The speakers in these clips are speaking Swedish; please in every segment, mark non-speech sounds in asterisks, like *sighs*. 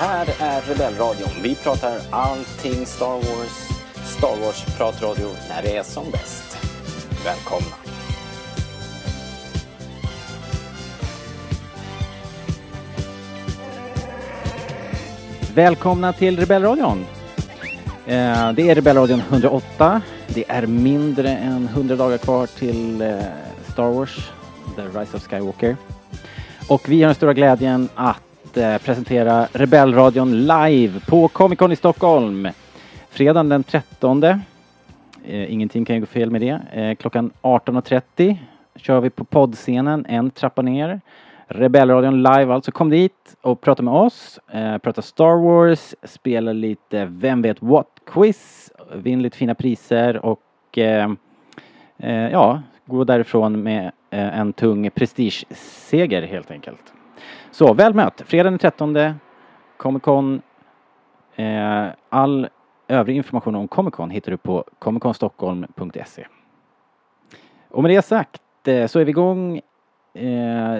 här är Rebellradion. Vi pratar allting Star Wars. Star Wars-pratradio när det är som bäst. Välkomna! Välkomna till Rebellradion. Eh, Det är Rebellradion 108. Det är mindre än 100 dagar kvar till eh, Star Wars, The Rise of Skywalker. Och vi har den stora glädjen att eh, presentera Rebellradion live på Comic Con i Stockholm. Fredagen den 13. Eh, Ingenting kan ju gå fel med det. Eh, Klockan 18.30 kör vi på poddscenen, en trappa ner. Rebellradion live alltså. Kom dit och prata med oss. Eh, prata Star Wars, spela lite Vem vet what-quiz, vinn lite fina priser och eh, eh, ja, gå därifrån med eh, en tung prestigeseger helt enkelt. Så väl mött! Fredag den 13 Comic Con. Eh, all övrig information om Comic Con hittar du på comicconstockholm.se. Och med det sagt eh, så är vi igång Eh,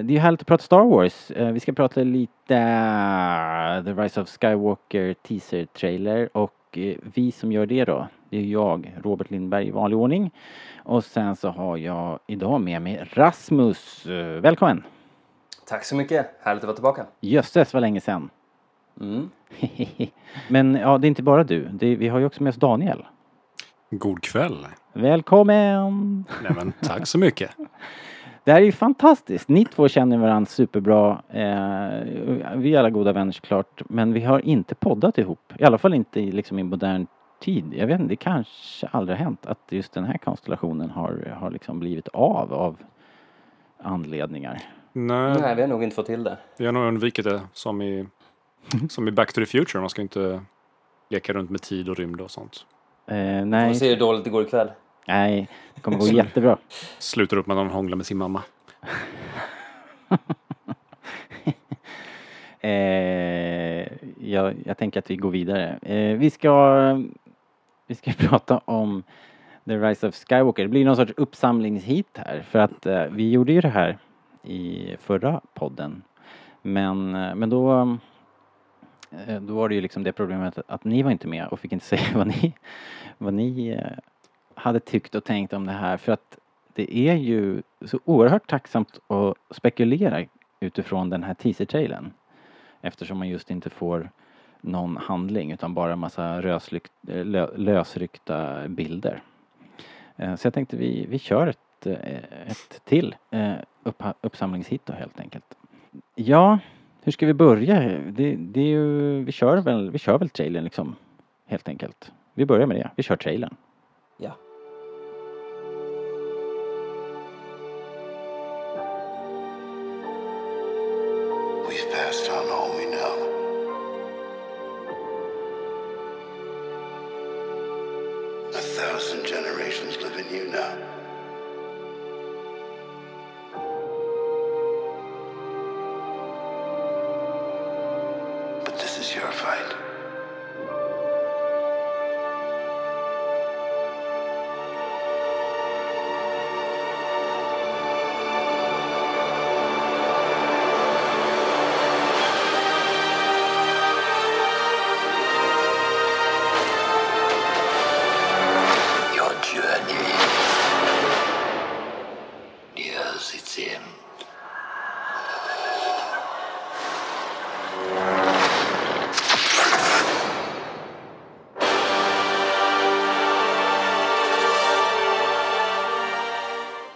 det är ju härligt att prata Star Wars. Eh, vi ska prata lite eh, The Rise of Skywalker teaser trailer och eh, vi som gör det då, det är jag, Robert Lindberg i vanlig ordning. Och sen så har jag idag med mig Rasmus. Eh, välkommen! Tack så mycket, härligt att vara tillbaka. Jösses vad länge sedan. Mm. *laughs* Men ja, det är inte bara du. Det, vi har ju också med oss Daniel. God kväll. Välkommen! Nej men tack så mycket. *laughs* Det här är ju fantastiskt. Ni två känner varandra superbra. Eh, vi är alla goda vänner såklart. Men vi har inte poddat ihop. I alla fall inte i, liksom, i modern tid. Jag vet inte, det kanske aldrig har hänt att just den här konstellationen har, har liksom blivit av av anledningar. Nej, Nej, vi har nog inte fått till det. vi har nog undvikit det som i, *laughs* som i Back to the Future. Man ska inte leka runt med tid och rymd och sånt. Eh, Vi får nej, se hur dåligt det går ikväll. nej, det kommer gå jättebra. Slutar upp med att någon hånglar med sin mamma. *laughs* Eh, jag, jag tänker att vi går vidare. Eh, vi ska vi ska *laughs* prata om The Rise of Skywalker. Det blir någon sorts uppsamlingshit här för att eh, vi gjorde ju det här i förra podden. Men, eh, men då eh, då var det ju liksom det problemet att ni var inte med och fick inte *laughs* säga vad ni, vad ni eh, hade tyckt och tänkt om det här för att det är ju så oerhört tacksamt att spekulera utifrån den här teaser-trailern. Eftersom man just inte får någon handling utan bara en massa röslykt, lö, lösryckta bilder. Så jag tänkte vi, vi kör ett, Eh, ett till eh, upp, uppsamlingshit då helt enkelt. Ja, hur ska vi börja? Det, det är ju, vi kör väl, vi kör väl trailern liksom. Helt enkelt. Vi börjar med det. Vi kör trailern. Ja.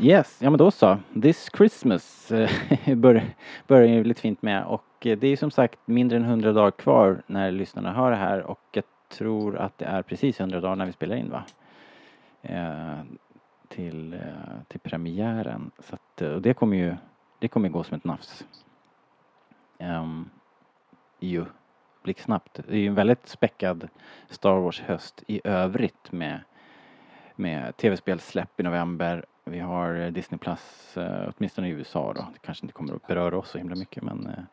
Yes, ja men då så. This Christmas eh, *laughs* bör, börjar ju lite fint med och eh, det är som sagt mindre än 100 dagar kvar när lyssnarna hör det här och jag tror att det är precis 100 dagar när vi spelar in va? Eh, till, eh, till premiären. Så att, eh, och det kommer ju det kommer gå som ett nafs. Um, ju blixtsnabbt. Det är ju en väldigt späckad Star Wars höst i övrigt med med tv-spelssläpp i november. Vi har eh, Disney Plus, eh, åtminstone i USA då. Det kanske inte kommer att beröra oss så himla mycket men eh,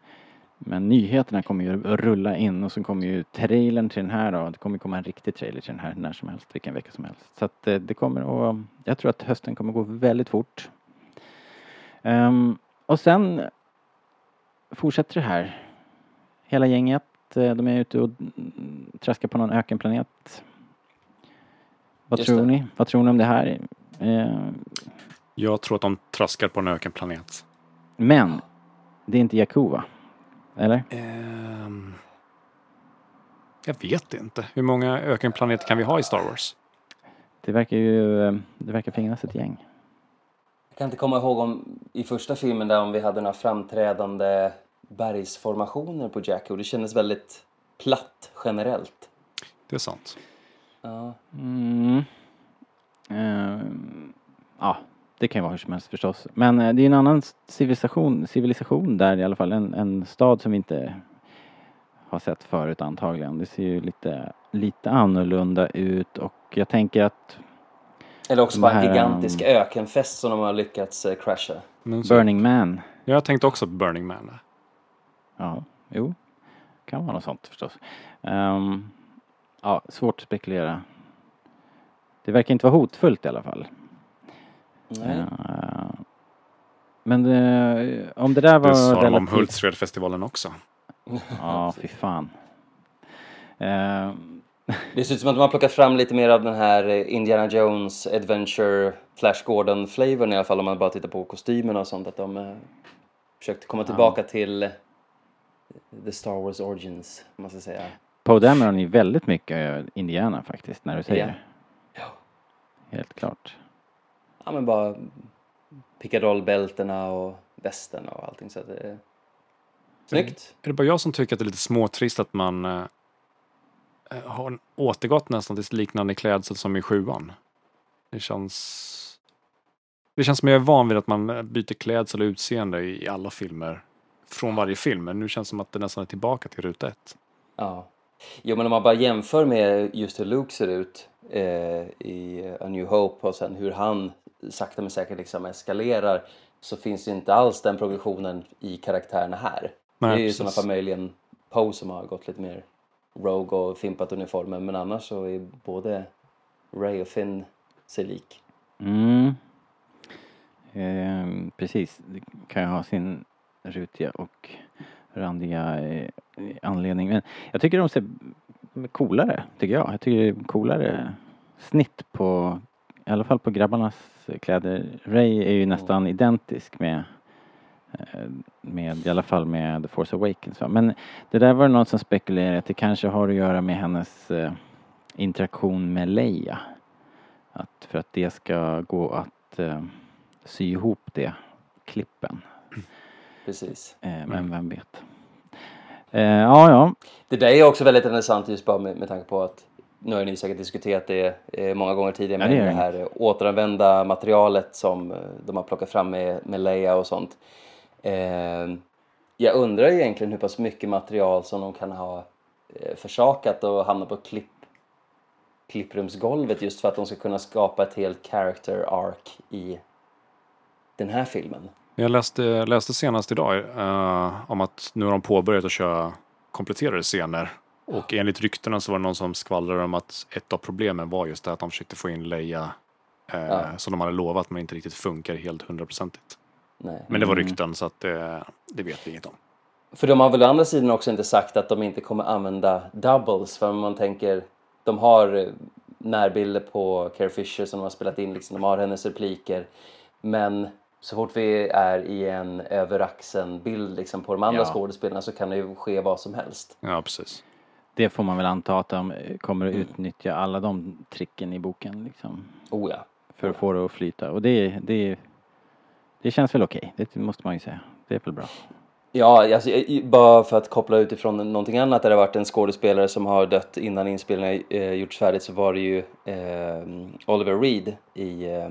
Men nyheterna kommer ju att rulla in och så kommer ju trailern till den här då. Det kommer komma en riktig trailer till den här när som helst, vilken vecka som helst. Så att det kommer att, jag tror att hösten kommer gå väldigt fort. Ehm, och sen fortsätter det här. Hela gänget de är ute och traskar på någon ökenplanet. Vad Just tror det. ni? Vad tror ni om det här? Eh, Jag tror att de traskar på en ökenplanet. men, det är inte Jakku va? Eller? Ehm, jag vet inte. Hur många ökenplaneter kan vi ha i Star Wars? Det verkar ju, eh, det verkar finnas ett gäng. Jag kan inte komma ihåg om i första filmen där om vi hade några framträdande bergsformationer på Jakku. Det kändes väldigt platt generellt. Det är sant. Ja. Mm. Eh, ja, det kan ju vara hur som helst förstås. Men eh, det är en annan civilisation, civilisation där i alla fall. En, en stad som vi inte har sett förut antagligen. Det ser ju lite, lite annorlunda ut och jag tänker att Eller också bara en här, gigantisk um, ökenfest som de har lyckats eh, crasha. Burning Man, Jag tänkte också på Burning Man. ja, jo, kan vara något sånt förstås. Ehm, ja, svårt att spekulera. Det verkar inte vara hotfullt i alla fall. Nej. Eh, men det, om det där var Det sa de om relativt... Hultsfredfestivalen också. Ja, fy fan. Eh, Det ser ut som att de har plockat fram lite mer av den här eh, Indiana Jones Adventure Flash Gordon-flavorn i alla fall om man bara tittar på kostymerna och sånt. Att de eh, försökt komma tillbaka till eh, The Star Wars Origins, man ska säga. Poe Dameron är väldigt mycket Indiana faktiskt, när du säger Ja. Helt klart. Ja men bara pickadollbältena och västen och allting så att det är snyggt. Är det bara jag som tycker att det är lite småtrist att man eh, eh, har återgått nästan till liknande klädsel som i sjuan? Det känns... Det känns som jag är van vid att man eh, byter klädsel och utseende i alla filmer. Från varje film, men nu känns det som att det nästan är tillbaka till ruta ett. Ja. Jo men om man bara jämför med just hur Luke ser ut eh, i A New Hope och sen hur han sakta men säkert liksom eskalerar så finns det inte alls den progressionen i karaktärerna här. Nej, det är ju i sådana fall möjligen Poe som har gått lite mer Rogue och fimpat uniformen men annars så är både Ray och Finn sig lik. Mm. Eh, precis, det kan ju ha sin rutiga och randiga eh, anledning. Men jag tycker de ser coolare, tycker jag. Jag tycker det är coolare snitt på, i alla fall på grabbarnas kläder. Ray är ju nästan identisk med eh, med, i alla fall med The Force Awakens. Va? Men det där var något som spekulerade att det kanske har att göra med hennes eh, interaktion med Leia. Att för att det ska gå att eh, sy ihop det, klippen. Precis. Eh, men vem vet. Eh, ja, ja. Det där är också väldigt intressant just bara med, med tanke på att nu har ni säkert diskuterat det eh, många gånger tidigare Ja, med det det, gör här eh, återanvända materialet som eh, de har plockat fram med, med Leia och sånt. Eh, jag undrar egentligen hur pass mycket material som de kan ha försakat och hamna på klipp, klipprumsgolvet just för att de ska kunna skapa ett helt character arc i den här filmen. Jag läste, läste senast idag eh, om att nu har de påbörjat att köra kompletterade scener. Och enligt ryktena så var det någon som skvallrade om att ett av problemen var just det att de försökte få in Leia eh, Ja. som de hade lovat men inte riktigt funkar helt hundraprocentigt. Men det var Mm. rykten så att det, det vet vi inget om. För de har väl å andra sidan också inte sagt att de inte kommer använda doubles för om man tänker de har närbilder på Carrie Fisher som de har spelat in liksom, de har hennes repliker men så fort vi är i en över axeln bild liksom, på de andra Ja. skådespelarna så kan det ju ske vad som helst. Ja, precis. Det får man väl anta att de eh, kommer att utnyttja alla de tricken i boken liksom. Oh ja. För att få det att flyta. Och det, det, det känns väl okej. Det måste man ju säga. Det är väl bra. Ja, alltså, i- bara för att koppla utifrån någonting annat där det har varit en skådespelare som har dött innan inspelningen eh, gjorts färdigt så var det ju eh, Oliver Reed i eh,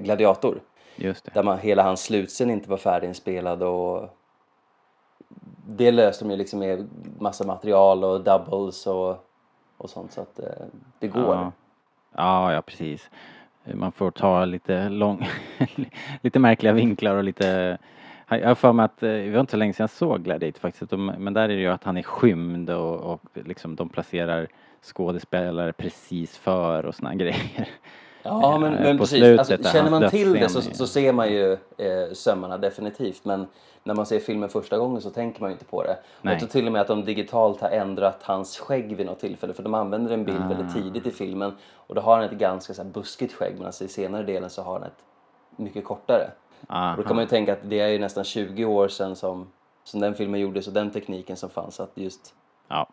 Gladiator. Där man, hela hans slutscen inte var färdiginspelad och det löste de ju liksom med massa material och doubles och, och sånt så att eh, det går. Ja. ja, ja precis. Man får ta lite lång, *laughs* lite märkliga vinklar och lite jag har för mig att, eh, det var inte så länge sedan jag såg Gladiator faktiskt, de, men där är det ju att han är skymd och, och liksom de placerar skådespelare precis för och såna *laughs* grejer. Ja, men, Eh, men på precis. Alltså, känner man till det så, så ser man ju eh, sömmarna definitivt. Men när man ser filmen första gången så tänker man ju inte på det. Nej. Tror till och med att de digitalt har ändrat hans skägg vid något tillfälle. För de använder en bild Ah. väldigt tidigt i filmen. Och då har han ett ganska så här, buskigt skägg. Medan i senare delen så har han ett mycket kortare. Aha. Och då kan man ju tänka att det är ju nästan 20 år sedan som, som den filmen gjordes och den tekniken som fanns. Att just Ja.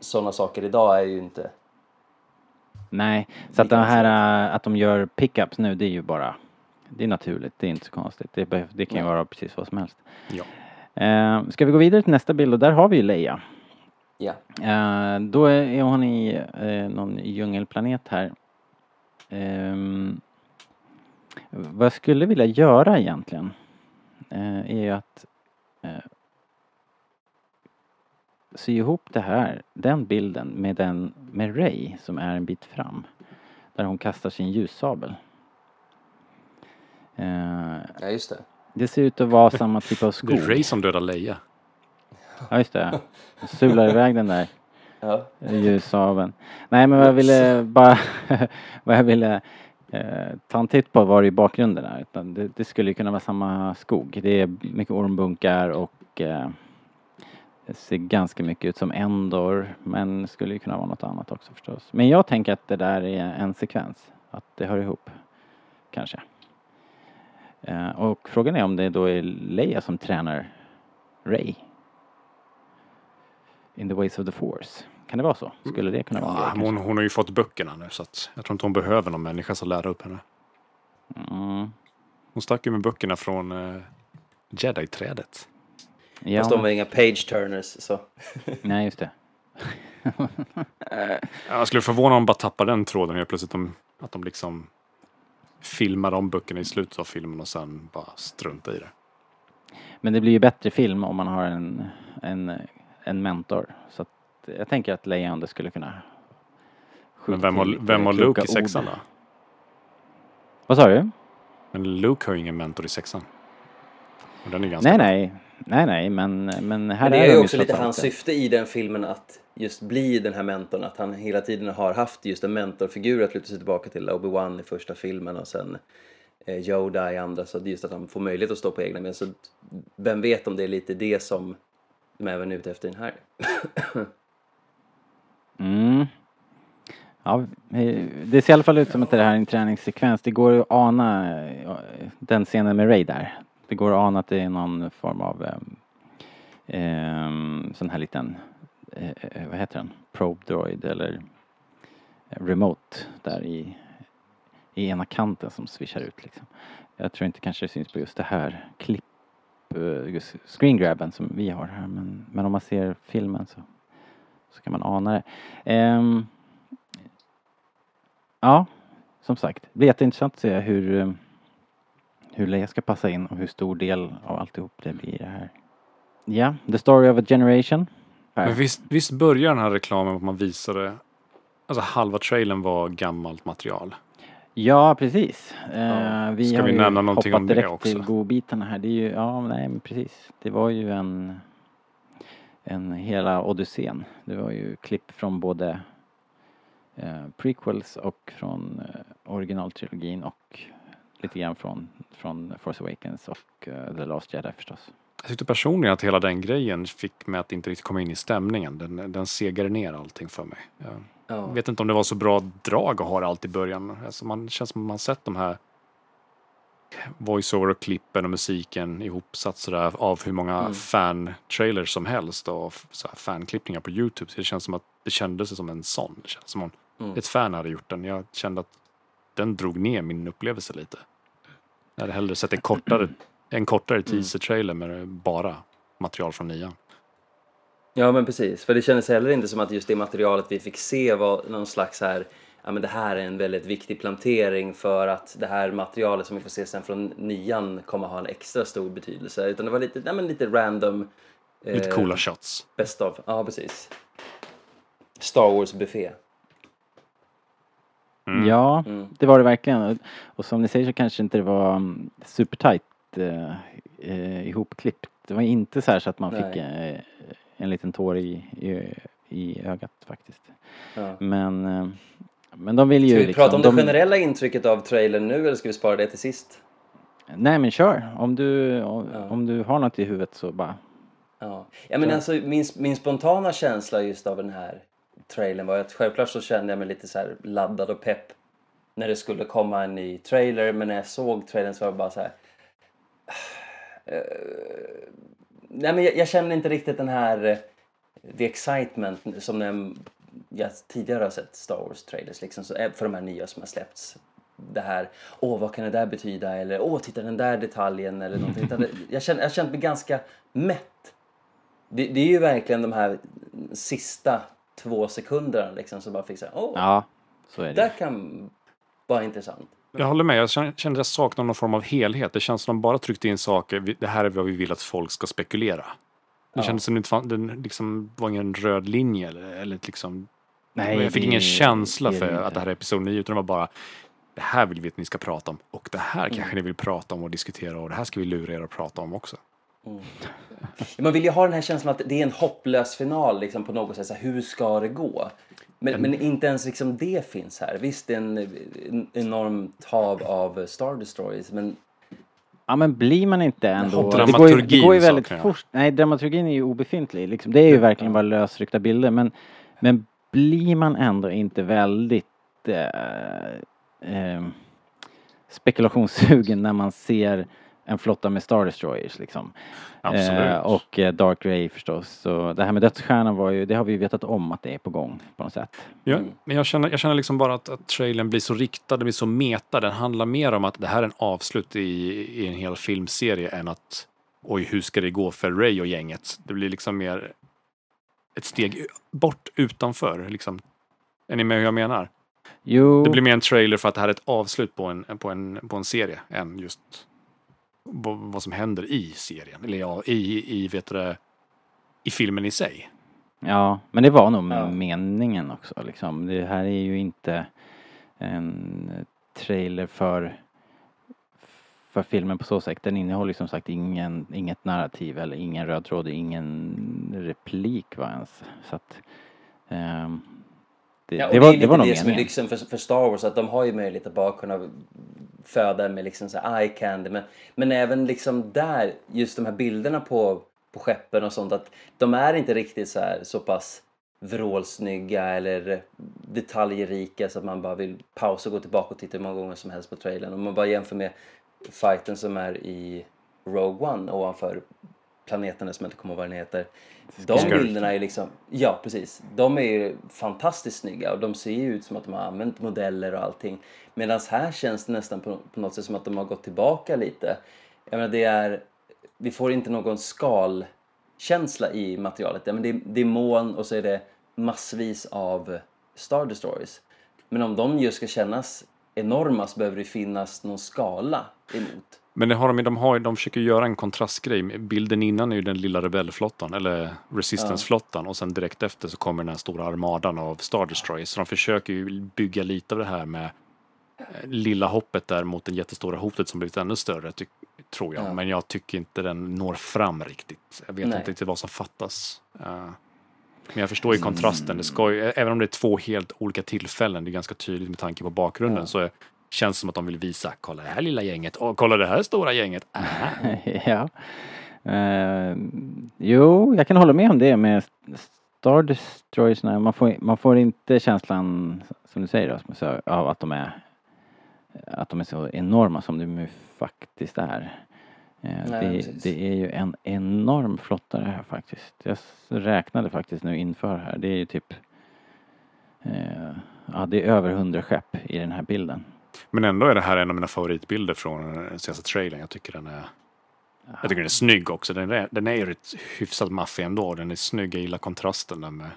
sådana saker idag är ju inte... Nej, så att det här äh, att de gör pickups nu det är ju bara Det är naturligt, det är inte så konstigt. Det, behöv, det kan ju vara precis vad som helst. Ja. Eh, ska vi gå vidare till nästa bild och där har vi ju Leia. Ja. Eh, då är hon i eh, någon djungelplanet här. Ehm, vad jag skulle vilja göra egentligen är ju att sy ihop det här, den bilden med den med Ray som är en bit fram. Där hon kastar sin ljussabel. Eh, ja, just det. det ser ut att vara samma typ av *laughs* Det skog. är Ray som dödar Leia. Ja just det. Hon sular iväg den där *laughs* Ja. ljussabeln. Nej men vad jag ville bara, *laughs* vad jag ville eh, ta en titt på var i bakgrunden där. Utan det, det skulle ju kunna vara samma skog. Det är mycket ormbunkar och eh, det ser ganska mycket ut som Endor men skulle ju kunna vara något annat också förstås. Men jag tänker att det där är en sekvens. Att det hör ihop. Kanske. Eh, och frågan är om det då är Leia som tränar Ray. In the ways of the force. Kan det vara så? Skulle det kunna vara Ja, men hon, hon har ju fått böckerna nu så att jag tror inte hon behöver någon människa som lär upp henne. Mm. Hon stack ju med böckerna från uh, Jedi-trädet. Ja, Fast de var inga page turners så. *laughs* nej just det. *laughs* Jag skulle förvåna om de bara tappar den tråden helt plötsligt. De, att de liksom filmar om böckerna i slutet av filmen och sen bara struntar i det. Men det blir ju bättre film om man har en, en, en mentor. Så att jag tänker att Leia ändå skulle kunna Men vem har, lite vem har Luke i ord. sexan då? Vad sa du? Men Luke har ju ingen mentor i sexan. Och den är ganska Nej, bra. nej. Nej, nej, men, men här Men det är är ju också lite hans syfte i den filmen att just bli den här mentorn. Att han hela tiden har haft just en mentorfigur att luta sig tillbaka till. Obi-Wan i första filmen och sen eh, Yoda i andra. Så just att han får möjlighet att stå på egna ben. Så vem vet om det är lite det som de även är ute efter den här. *laughs* Mm. Ja, det ser i alla fall ut som att det här är en träningssekvens. Det går att ana eh, den scenen med Ray där. Det går att ana att det är någon form av eh, ehm, sån här liten, eh, eh, vad heter den? Probe droid eller eh, remote där i, i ena kanten som swishar ut liksom. Jag tror inte kanske det syns på just det här klipp, eh, just screen grabben som vi har här men, men om man ser filmen så så kan man ana det. Eh, ja, som sagt. Det blir jätteintressant att se hur, eh, hur Leia ska passa in och hur stor del av alltihop det blir det här. Ja, The Story of a Generation. Här. Men visst, visst börjar den här reklamen med att man visade Alltså halva trailern var gammalt material. Ja, precis. Eh, Ja. vi Ska har vi ju nämna någonting hoppat om det direkt också? till godbitarna här. Det är ju, ja, nej men precis. Det var ju en, en hela odyssén. Det var ju klipp från både eh, prequels och från eh, originaltrilogin och lite grann från, från Force Awakens och eh, The Last Jedi förstås. Jag tyckte personligen att hela den grejen fick mig att inte riktigt komma in i stämningen. Den, den segade ner allting för mig. Jag Ja. vet inte om det var så bra drag att ha det allt i början. Alltså man känns som att man sett de här voiceover och klippen och musiken ihopsatt sådär av hur många Mm. fan-trailers som helst och fan-klippningar på Youtube. Så det känns som att det kändes som en sån. Det kändes som om Mm. ett fan hade gjort den. Jag kände att den drog ner min upplevelse lite. Jag hade hellre sett en kortare, en kortare teaser-trailer med bara material från nian. Ja men precis, för det kändes heller inte som att just det materialet vi fick se var någon slags här Ja men det här är en väldigt viktig plantering för att det här materialet som vi får se sen från nian kommer ha en extra stor betydelse. Utan det var lite, ja, men lite random. Lite eh, coola shots. Best of, ja precis. Star Wars buffé. Mm. Ja, Mm. det var det verkligen. Och- som ni säger så kanske inte det var um, supertight eh, eh, ihopklippt. Det var inte så här så att man fick eh, en liten tår i, i, i ögat faktiskt. Ja. Men, eh, Men de vill ju Ska vi liksom... prata om det de, generella intrycket av trailern nu eller ska vi spara det till sist? Nej men kör. Om du, om, Ja. om du har något i huvudet så bara... Ja, ja men alltså min, min spontana känsla just av den här trailern var att självklart så kände jag mig lite så här laddad och pepp när det skulle komma en ny trailer men när jag såg trailern så var det bara så här. *sighs* Eh, nej men jag, jag känner inte riktigt den här eh, the excitement som när jag tidigare har sett Star Wars trailers liksom eh, för de här nya som har släppts. Det här, åh vad kan det där betyda eller åh titta den där detaljen eller någonting. Jag känner, jag känt mig ganska mätt. Det, det är ju verkligen de här sista två sekunderna liksom som bara fick säga åh, Ja, så är det det. där kan vara intressant. Jag håller med. Jag känner kände att jag saknar någon form av helhet. Det känns som de bara tryckte in saker. Det här är vad vi vill att folk ska spekulera. Det Ja. kändes som det inte liksom var ingen röd linje eller, eller liksom Nej, jag fick det ingen känsla är det för att det här är episod 9 utan det var bara det här vill vi att ni ska prata om och det här Mm. kanske ni vill prata om och diskutera och det här ska vi lura er att prata om också. Man vill ju ha den här känslan att det är en hopplös final liksom på något sätt. Så här, hur ska det gå? Men, men inte ens liksom det finns här. Visst, det är en, en enormt hav av Star Destroyers men Ja men blir man inte ändå... Det går ju, det går ju väldigt fort. Nej, dramaturgin är ju obefintlig. Liksom. Det är ju verkligen bara lösryckta bilder. Men, men blir man ändå inte väldigt eh, eh, spekulationssugen när man ser en flotta med Star Destroyers liksom. Eh, och eh, Dark Ray förstås. Så det här med dödsstjärnan var ju, det har vi vetat om att det är på gång på något sätt. Ja, men jag känner, jag känner liksom bara att, att trailern blir så riktad, den blir så meta. Den handlar mer om att det här är en avslut i, i en hel filmserie än att oj, hur ska det gå för Ray och gänget? Det blir liksom mer ett steg bort utanför. Liksom. Är ni med hur jag menar? Jo, Det blir mer en trailer för att det här är ett avslut på en, på en, på en serie än just vad, vad som händer i serien. Eller ja, i, i, vet du, det, i filmen i sig. Ja, men det var nog Ja. meningen också liksom. Det här är ju inte en trailer för för filmen på så sätt. Den innehåller som sagt ingen, inget narrativ eller ingen röd tråd, ingen replik va ens. Så att, ehm, det, Ja, och det, det, var, är det lite var nog det som är meningen. lyxen för, för Star Wars, att de har ju möjlighet att bara kunna föda med liksom så här eye candy. Men, men även liksom där, just de här bilderna på, på skeppen och sånt, att de är inte riktigt så här så pass vrålsnygga eller detaljrika så att man bara vill pausa och gå tillbaka och titta hur många gånger som helst på trailern. Om man bara jämför med fighten som är i Rogue One ovanför planeten som jag inte kommer ihåg vad den heter. De bilderna är liksom, ja precis, de är ju fantastiskt snygga och de ser ju ut som att de har använt modeller och allting. Medan här känns det nästan på, på något sätt som att de har gått tillbaka lite. Jag menar det är, vi får inte någon skalkänsla i materialet. Ja, men det, det är moln och så är det massvis av Star Destroyers. Men om de just ska kännas enorma så behöver det finnas någon skala emot. Men det har de, de, har, de försöker göra en kontrastgrej. Bilden innan är ju den lilla rebellflottan, eller resistance-flottan. Och sen direkt efter så kommer den här stora armadan av Star Destroyers. Så de försöker ju bygga lite av det här med eh, lilla hoppet där mot det jättestora hotet som blivit ännu större, ty, tror jag. Ja. Men jag tycker inte den når fram riktigt. Jag vet Nej. inte riktigt vad som fattas. Eh, men jag förstår ju kontrasten. Det ska ju, även om det är två helt olika tillfällen, det är ganska tydligt med tanke på bakgrunden, Ja. så är, känns som att de vill visa, kolla det här lilla gänget, och kolla det här stora gänget. Aha. *laughs* ja. Eh, jo, jag kan hålla med om det med Star Destroyers. Man får, man får inte känslan, som du säger Rasmus, av att de är att de är så enorma som de ju faktiskt är. Eh, Nej, det, det är ju en enorm flotta det här faktiskt. Jag räknade faktiskt nu inför här. Det är ju typ eh, Ja, det är över hundra skepp i den här bilden. Men ändå är det här en av mina favoritbilder från den senaste trailern. Jag tycker den är, jag tycker den är snygg också. Den är, den är ju rätt hyfsat maffig ändå. Den är snygg, jag gillar kontrasten där med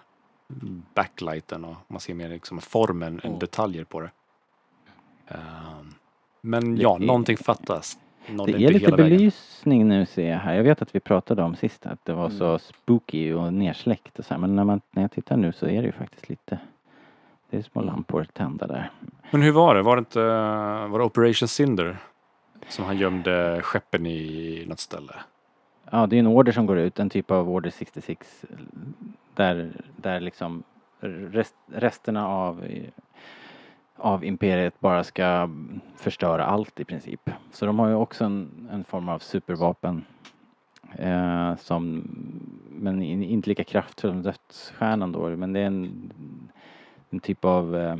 backlighten och man ser mer liksom formen än detaljer på det. Ehm, men Det ja, är- någonting fattas. Nådde Det är lite hela vägen. belysning nu ser jag här. Jag vet att vi pratade om sist att det var Mm. så spooky och nersläckt och så här. Men när, man, när jag tittar nu så är det ju faktiskt lite Det är små lampor tända där. Men hur var det? Var det inte var det Operation Cinder? Som han gömde skeppen i något ställe? Ja, det är en order som går ut, en typ av order 66 där, där liksom rest, resterna av av imperiet bara ska förstöra allt i princip. Så de har ju också en, en form av supervapen eh, som, men in- inte lika kraftfull som dödsstjärnan då, men det är en, en typ av eh,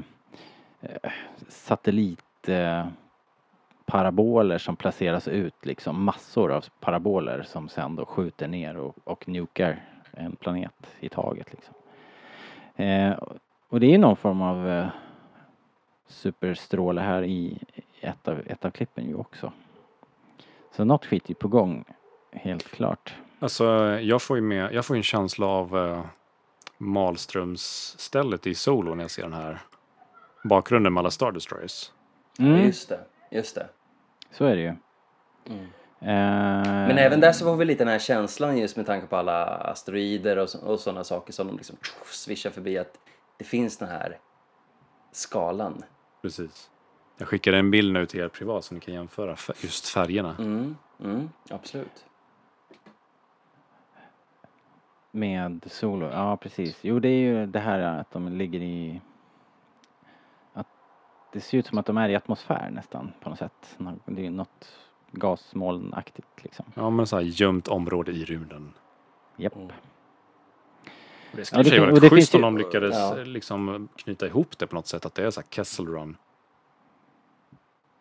eh satellitparaboler eh, som placeras ut liksom massor av paraboler som sen då skjuter ner och, och nukar en planet i taget liksom. Eh, och det är någon form av eh, superstråle här i ett av, ett av klippen ju också. Så något skit är på gång, helt klart. Alltså, jag får ju med, jag får en känsla av eh, Malströms-stället i Solo när jag ser den här bakgrunden med alla Star Destroyers. Mm, Just det, just det. så är det ju. Mm. Eh, Men även där så får vi lite den här känslan just med tanke på alla asteroider och, så- och sådana saker som de liksom tjoff, svischar förbi att det finns den här skalan. Precis. Jag skickade en bild nu till er privat så ni kan jämföra just färgerna. Mm, mm, absolut. Med Solo, ja precis. Jo det är ju det här att de ligger i... Att det ser ut som att de är i atmosfär nästan på något sätt. Det är något gasmolnaktigt liksom. Ja, men så här gömt område i rymden. Japp. Mm. Det Ja, skulle det ja, fin- vara rätt det schysst om de lyckades Ja. eh, liksom knyta ihop det på något sätt. Att det är så här Kessel Run.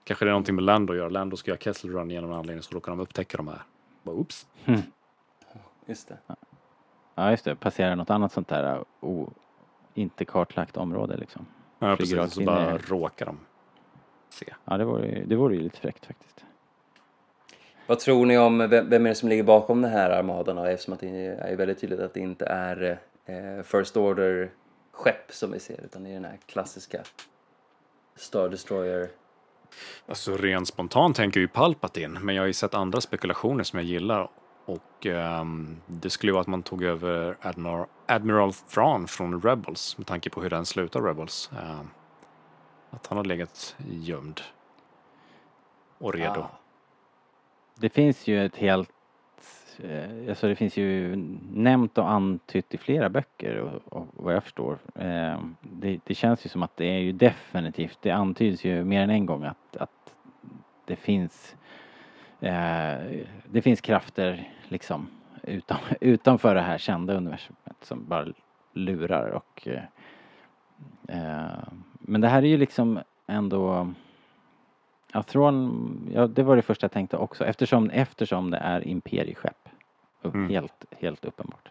Kanske det är någonting med Lando att göra. Lando ska göra Kessel Run genom en anledning så råkar de upptäcka de här. Bara, oops. Just det. Ja just det, passerar något annat sånt där o, inte kartlagt område liksom. Ja, Flyger precis. Så bara i- råkar de se. Ja det vore, ju- det vore ju lite fräckt faktiskt. Vad tror ni om, vem, vem är det som ligger bakom den här armadan eftersom att det är väldigt tydligt att det inte är eh, First Order skepp som vi ser utan det är den här klassiska Star Destroyer. Alltså rent spontant tänker jag ju Palpatine, men jag har ju sett andra spekulationer som jag gillar. Och um, det skulle vara att man tog över Admiral, Admiral Thrawn från Rebels med tanke på hur den slutar Rebels. Uh, att han har legat gömd och redo. Ja. Det finns ju ett helt, eh, alltså det finns ju nämnt och antytt i flera böcker och, och vad jag förstår. Ehm, det, det känns ju som att det är ju definitivt, det antyds ju mer än en gång att, att det finns eh, det finns krafter liksom utan, *laughs* utanför det här kända universumet som bara lurar och eh, eh, men det här är ju liksom ändå Ja, Thrawn, ja det var det första jag tänkte också eftersom, eftersom det är imperieskepp. Mm. Helt, helt uppenbart.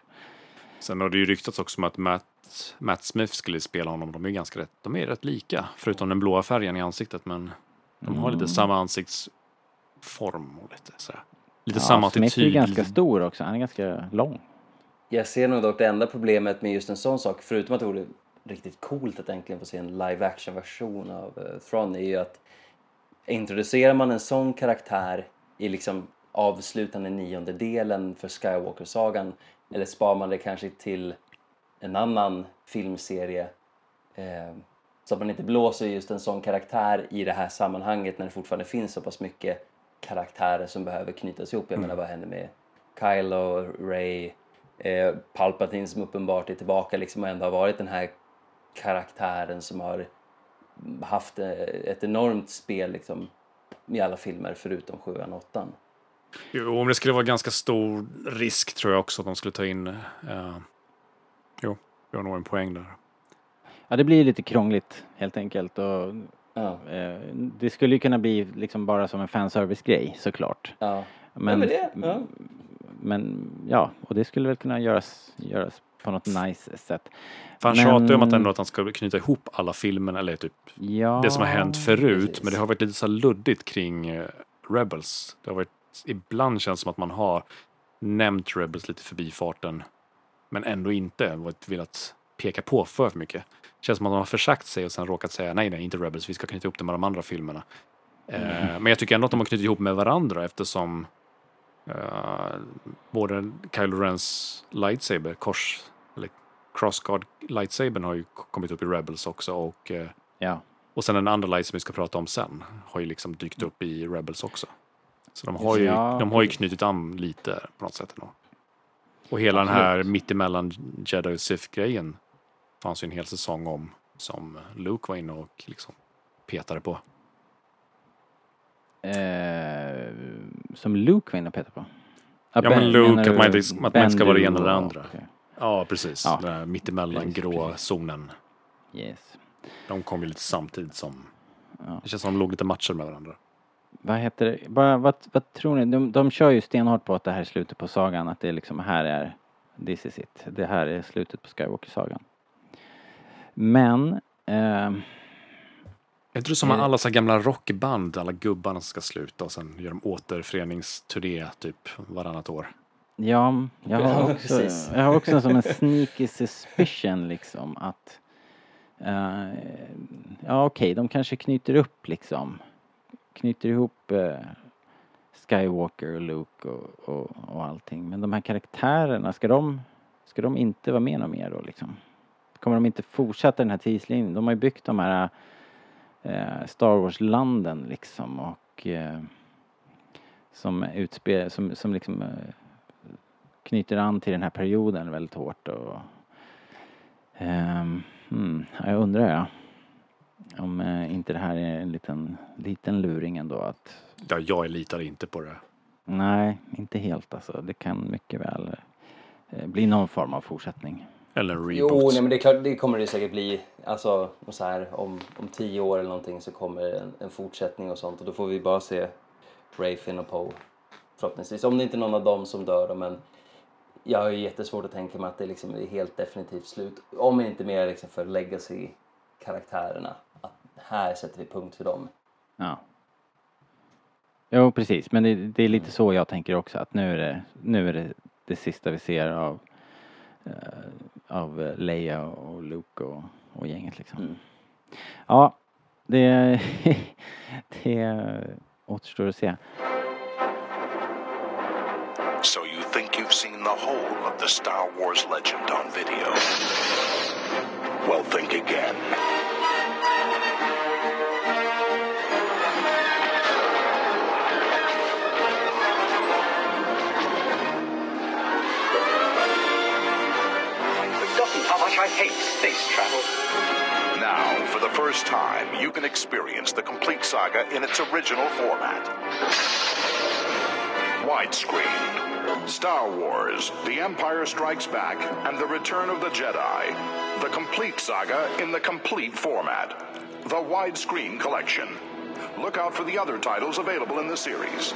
Sen har det ju ryktats också om att Matt, Matt Smith skulle spela honom. De är ganska rätt, de är rätt lika, förutom den blåa färgen i ansiktet. Men de har lite Mm. samma ansiktsform och lite sådär. Lite Ja, samma Smith är attityd. ju ganska stor också, han är ganska lång. Jag ser nog dock det enda problemet med just en sån sak, förutom att det vore riktigt coolt att äntligen få se en live action version av uh, Thrawn, är ju att introducerar man en sån karaktär i liksom avslutande nionde delen för Skywalker-sagan eller spar man det kanske till en annan filmserie eh, så att man inte blåser just en sån karaktär i det här sammanhanget när det fortfarande finns så pass mycket karaktärer som behöver knytas ihop. Jag menar vad händer med Kylo, Ray, eh, Palpatine som uppenbart är tillbaka liksom och ändå har varit den här karaktären som har haft eh, ett enormt spel liksom i alla filmer förutom 7 och 8 Jo, om det skulle vara ganska stor risk tror jag också att de skulle ta in. Uh, jo, jag har nog en poäng där. Ja det blir lite krångligt helt enkelt och Ja, eh, det skulle ju kunna bli liksom bara som en fanservice-grej såklart. ja. Men, men det, ja. men ja, och det skulle väl kunna göras, göras på något nice sätt. För han Men- tjatar ju om att, ändå att han ska knyta ihop alla filmerna, eller typ Ja, det som har hänt förut. precis. Men det har varit lite så luddigt kring eh, Rebels. Det har varit, ibland känns det som att man har nämnt Rebels lite förbi farten. Men ändå inte varit velat peka på för mycket. Känns som att man har försagt sig och sen råkat säga nej, nej, inte Rebels, vi ska knyta ihop det med de andra filmerna. Eh, men jag tycker ändå att de har knutit ihop med varandra eftersom eh, både Kylo Rens lightsaber, kors, eller crossguard lightsabern har ju kommit upp i Rebels också och eh, Ja, och sen den andra light som vi ska prata om sen har ju liksom dykt upp i Rebels också. Så de har ju, Ja, de har ju knutit an lite på något sätt. Ändå. Och hela den här Absolut. mittemellan Jedi och Sith-grejen fanns ju en hel säsong om som Luke var inne och liksom petade på. Eh, som Luke var inne och petade på? Ja, men Ben- Luke, menar att man inte- att man ska vara det ena eller Bendu? andra. Okej. Ja, precis. Ja. Den där mittemellan Precis, grå precis. zonen. Yes. De kom ju lite samtidigt som... Ja. Det känns som de låg lite matcher med varandra. Vad heter det? Bara, vad, vad tror ni? De, de kör ju stenhårt på att det här är slutet på sagan. Att det är liksom, här är, this is it. Det här är slutet på Skywalker-sagan. Men, Är inte det som Eh. alla så gamla rockband, alla gubbarna som ska sluta och sen gör de återföreningsturné typ varannat år? ja, jag Ja, har också, precis. jag har också som en *laughs* sneaky suspicion liksom att eh, ja okej, de kanske knyter upp liksom knyter ihop eh, Skywalker och Luke och, och, och allting. Men de här karaktärerna, ska de, ska de inte vara med något mer då liksom? Kommer de inte fortsätta den här tidslinjen? De har ju byggt de här eh, Star Wars-landen liksom och eh, som utspel, som, som liksom eh, knyter an till den här perioden väldigt hårt och ehm, hmm, ja, jag undrar ja. Om eh, inte det här är en liten, liten luring ändå att Ja, jag litar inte på det. nej, inte helt alltså. Det kan mycket väl eh, bli någon form av fortsättning. Eller en Jo, reboot. nej, men det är klart, det kommer det säkert bli. Alltså, så här, om, om tio år eller någonting så kommer en, en fortsättning och sånt och då får vi bara se Ray, Finn och Poe. Förhoppningsvis. Om det inte är någon av dem som dör då, men jag har ju jättesvårt att tänka mig att det liksom är helt definitivt slut. Om inte mer liksom för legacy-karaktärerna. Att här sätter vi punkt för dem. Ja. Jo, precis. Men det, det är lite så jag tänker också att nu är det, nu är det, det sista vi ser av, eh, av eh, Leia och Luke och, och gänget liksom. Mm. Ja, det, *laughs* det återstår att se. So you think you've seen the whole of the Star Wars legend on video? Well, think again. Space travel. Now, for the first time, you can experience the complete saga in its original format. Widescreen. Star Wars, The Empire Strikes Back, and The Return of the Jedi. The complete saga in the complete format. The Widescreen Collection. Look out for the other titles available in the series.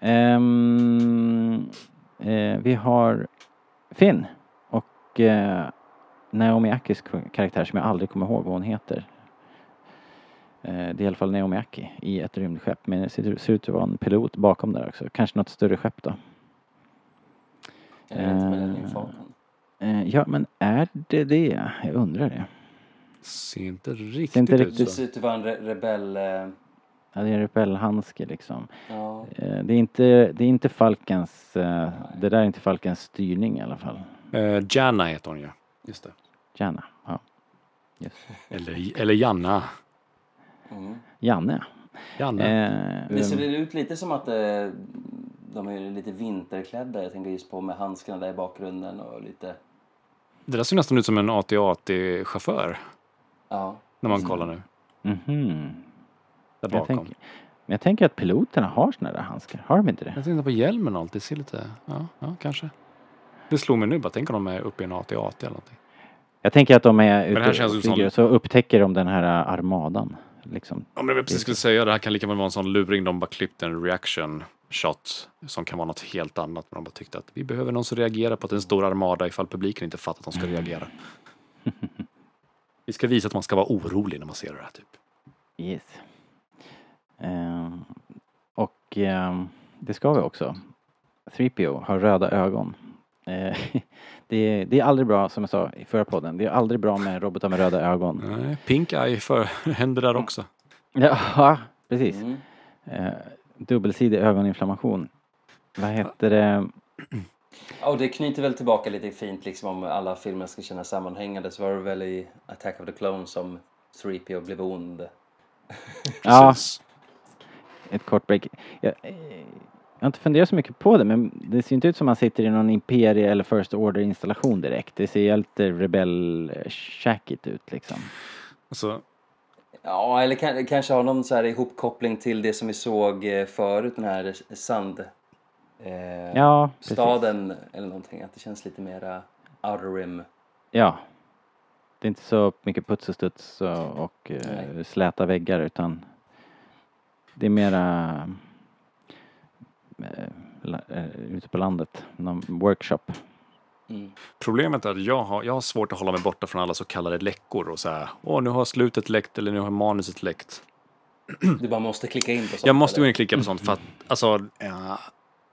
Ehm, eh, vi har Finn och eh, Naomi Akis karaktär som jag aldrig kommer ihåg vad hon heter. Eh, det är i alla fall Naomi Aki i ett rymdskepp men det ser, ser ut att vara en pilot bakom där också. Kanske något större skepp då. Är det inte Eh, Millennium Falcon? Eh, ja men är det det? Jag undrar det. Ser inte riktigt inte ut riktigt Det så. ser ut att vara en re- rebell... eh, Ja det är en repellhandske liksom. Ja, Eh, det är inte, det är inte Falkens, eh, det där är inte Falkens styrning i alla fall. Eh, Janna heter hon ju. Just det. Janna, ja. Just. Eller, eller Janna. mm. Janne. Janne. Eh, Det ser ut lite som att eh, de är lite vinterklädda. Jag tänker just på med handskarna där i bakgrunden och lite... Det där ser nästan ut som en AT-AT-chaufför Ja. när man kollar nu. mhm. Där Jag bakom. tänker, men jag tänker att piloterna har såna där handskar. Har de inte det? Jag tänkte på hjälmen och allt. Det ser lite... Ja, ja kanske. Det slog mig nu. Bara tänk om de är uppe i en AT-AT eller någonting. Jag tänker att de är ute och flyger som- så upptäcker de den här äh, armadan. Liksom. Ja, men var precis skulle säga. Det här kan lika väl vara en sån luring. De bara klippte en reaction shot som kan vara något helt annat. Men de bara tyckte att vi behöver någon som reagerar på att det är en stor armada ifall publiken inte fattar att de ska *laughs* reagera. vi ska visa att man ska vara orolig när man ser det här typ. Yes. Ehm, och ehm, det ska vi också. 3PO har röda ögon. Eh, *laughs* det, är, det är aldrig bra, som jag sa i förra podden, det är aldrig bra med robotar med röda ögon. Nej, Pink Eye för, *laughs* händer där också. *laughs* Ja, precis. Mm. Eh, dubbelsidig ögoninflammation. Vad heter det? Ja, och det knyter väl tillbaka lite fint liksom om alla filmer ska kännas sammanhängande så var det väl i Attack of the Clones som 3PO blev ond. Ja, ett kort break. Jag, eh, jag har inte funderat så mycket på det men det ser inte ut som man sitter i någon Imperie eller First Order installation direkt. Det ser helt rebell shackigt ut liksom. Alltså, Ja, eller kan, kanske ha någon så här ihopkoppling till det som vi såg eh, förut, den här sand... Eh, Ja, precis. eller någonting. Att det känns lite mera outer rim. Ja. Det är inte så mycket puts och studs och, och eh, släta väggar utan det är mera eh, eh, ute på landet, någon workshop. Mm. Problemet är att jag har, jag har svårt att hålla mig borta från alla så kallade läckor och säga åh nu har slutet läckt eller nu har manuset läckt. Du bara måste klicka in på sånt. Jag måste gå in och klicka på sånt för att, alltså, ja,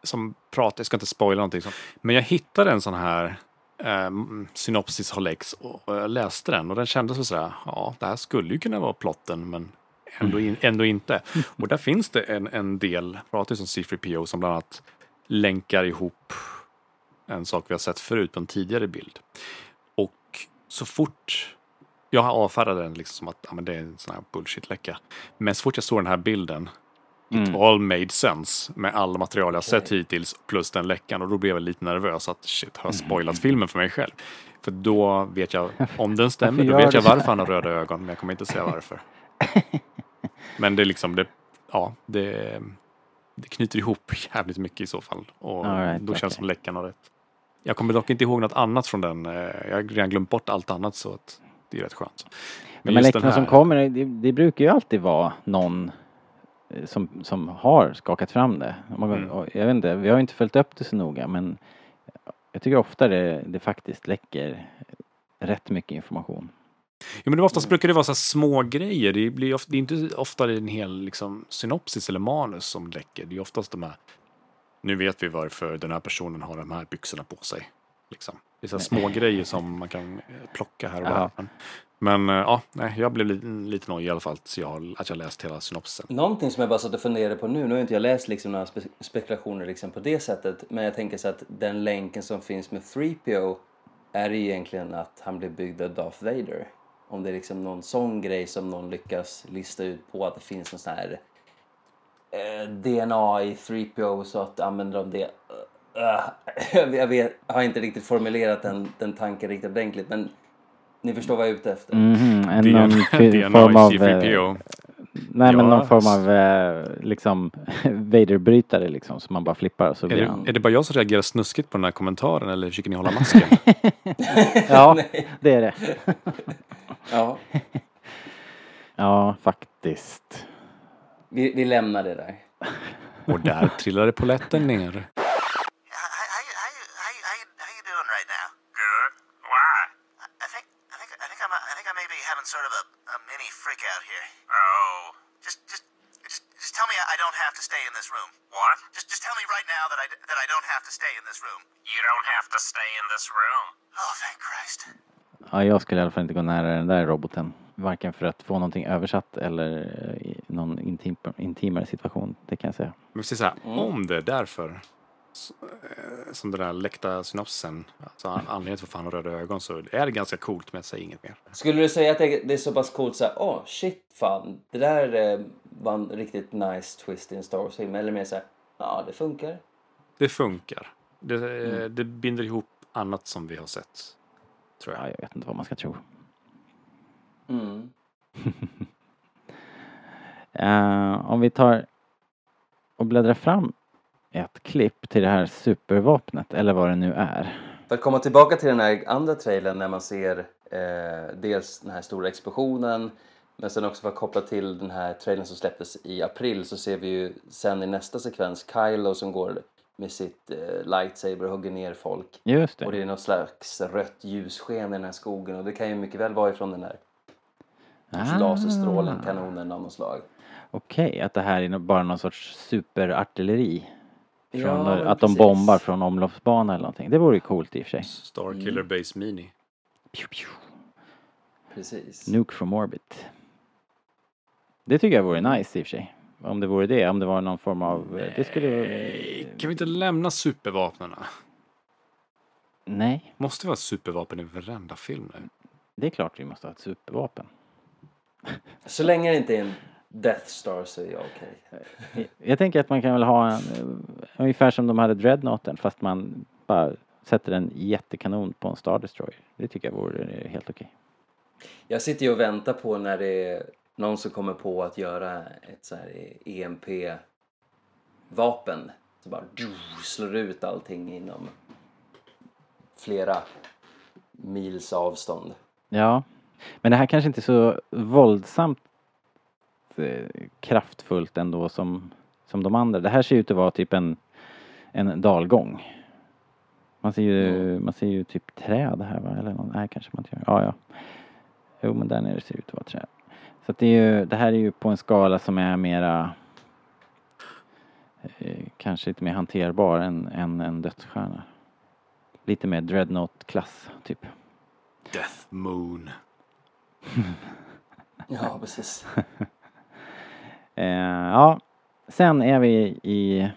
som prat, jag ska inte spoila någonting sånt. Men jag hittade en sån här eh, synopsis har läckts och jag läste den och den kändes väl sådär, ja det här skulle ju kunna vara plotten men ändå, in, ändå inte. Och där finns det en, en del, pratar ju som C3PO som bland annat länkar ihop en sak vi har sett förut på en tidigare bild. Och så fort jag avfärdade den liksom som att ja, men det är en sån här bullshit-läcka. Men så fort jag såg den här bilden It Mm. all made sense med alla material jag sett hittills plus den läckan och då blev jag lite nervös att shit, har jag spoilat filmen för mig själv? För då vet jag, om den *laughs* stämmer, då vet jag varför han har röda ögon, men jag kommer inte säga varför. *laughs* Men det är liksom, det, ja, det, det knyter ihop jävligt mycket i så fall. Och right, då känns okej. som läckan har rätt. Jag kommer dock inte ihåg något annat från den. eh, Jag har redan glömt bort allt annat så att det är rätt skönt. Men just läckorna den som här- kommer, det, det brukar ju alltid vara någon eh, som, som har skakat fram det. Mm. Jag vet inte, vi har inte följt upp det så noga men jag tycker ofta det, det faktiskt läcker rätt mycket information. Ja, men det oftast brukar det vara så små grejer. Det, blir ofta, det är inte ofta en hel liksom, synopsis eller manus som läcker. Det är oftast de här, nu vet vi varför den här personen har de här byxorna på sig. Liksom. Det är så små grejer som man kan eh, plocka här och Ja. där. Men, eh, ja, nej, jag blev lite, lite nojig i alla fall så jag, har- att jag läst hela synopsisen. Någonting som jag bara satt och funderade på nu, nu har inte jag läst liksom några spe spekulationer liksom på det sättet, men jag tänker så att den länken som finns med 3PO är egentligen att han blir byggd av Darth Vader. Om det är liksom någon sån grej som någon lyckas lista ut på att det finns någon sån här eh, DNA i 3PO så att använder de det. Uh, jag, jag vet, har inte riktigt formulerat den, den tanken riktigt ordentligt men ni förstår vad jag är ute efter. En, Det någon är fi- DNA form av, eh, C3PO. nej men Ja. någon form av eh, liksom *laughs* Vader-brytare liksom som man bara flippar och så Är blir det, han. är det bara jag som reagerar snuskigt på den här kommentaren eller försöker ni hålla masken? *laughs* Ja, det är det. *laughs* Ja, *laughs* Ja, faktiskt. vi, vi lämnar det där. Och där trillade poletten ner. Sort of a, a mini freak out here. Oh. Just just just just tell me I, I don't have to stay in this room. What? Just just tell me right now that I that I don't have to stay in this room. You don't have to stay in this room. Oh, thank Christ. Ja, jag skulle i alla fall inte gå nära den där roboten. Varken för att få någonting översatt eller eh, i någon intim, intimare situation, det kan jag säga. Men precis så här, om det är därför eh, som den där läckta synopsisen, alltså an- anledningen till varför han har röda ögon så är det ganska coolt men jag säger inget mer. Skulle du säga att det, är så pass coolt såhär, åh oh, shit fan, det där eh, var en riktigt nice twist i en Star Wars-film? Eller mer såhär, ja det funkar. Det funkar. Det, eh, det binder ihop annat som vi har sett, tror Ja, jag. jag vet inte vad man ska tro. Mm. *laughs* Eh, om vi tar och bläddrar fram ett klipp till det här supervapnet, eller vad det nu är. För att komma tillbaka till den här andra trailern när man ser eh, dels den här stora explosionen men sen också för att koppla till den här trailern som släpptes i april så ser vi ju sen i nästa sekvens Kylo som går med sitt eh, lightsaber och hugger ner folk. Just Och det det. är något slags rött ljussken i den här skogen och det kan ju mycket väl vara ifrån den här Ah. laserstrålen, kanonen av något slag. Okej, att det här är bara någon sorts superartilleri. Från, Ja, att de precis. bombar från omloppsbana eller någonting. Det vore ju coolt i och för sig. Starkiller Base Mini. Pew, pew. Precis. Nuke from orbit. Det tycker jag vore nice i och för sig. Om det vore det, om det var någon form av... Det skulle... Nej, kan vi inte lämna supervapnen? Nej, Måste vara supervapen i varenda film nu? det är klart vi måste ha ett supervapen. Så länge det inte är en Death Star så är jag okej. Jag tänker att man kan väl ha en, eh, ungefär som de hade Dreadnoughten fast man bara sätter en jättekanon på en Star Destroyer. Det tycker jag vore helt okej. Jag sitter ju och väntar på när det någon som kommer på att göra ett så här EMP-vapen. Så bara slår ut allting inom flera mils avstånd. Ja, men det här kanske inte är så våldsamt eh, kraftfullt ändå som, som de andra. Det här ser ut att vara typ en, en dalgång. Man ser ju, man ser ju typ träd här va? Eller någon, nej kanske man inte gör. Ja, ja. Jo men där nere ser det ut att vara träd. Så att det, är ju, det här är ju på en skala som är mera eh, kanske lite mer hanterbar än, än en dödsstjärna. Lite mer dreadnought-klass typ. Death Moon. *laughs* Ja, precis. *laughs* Eh, ja, sen är vi i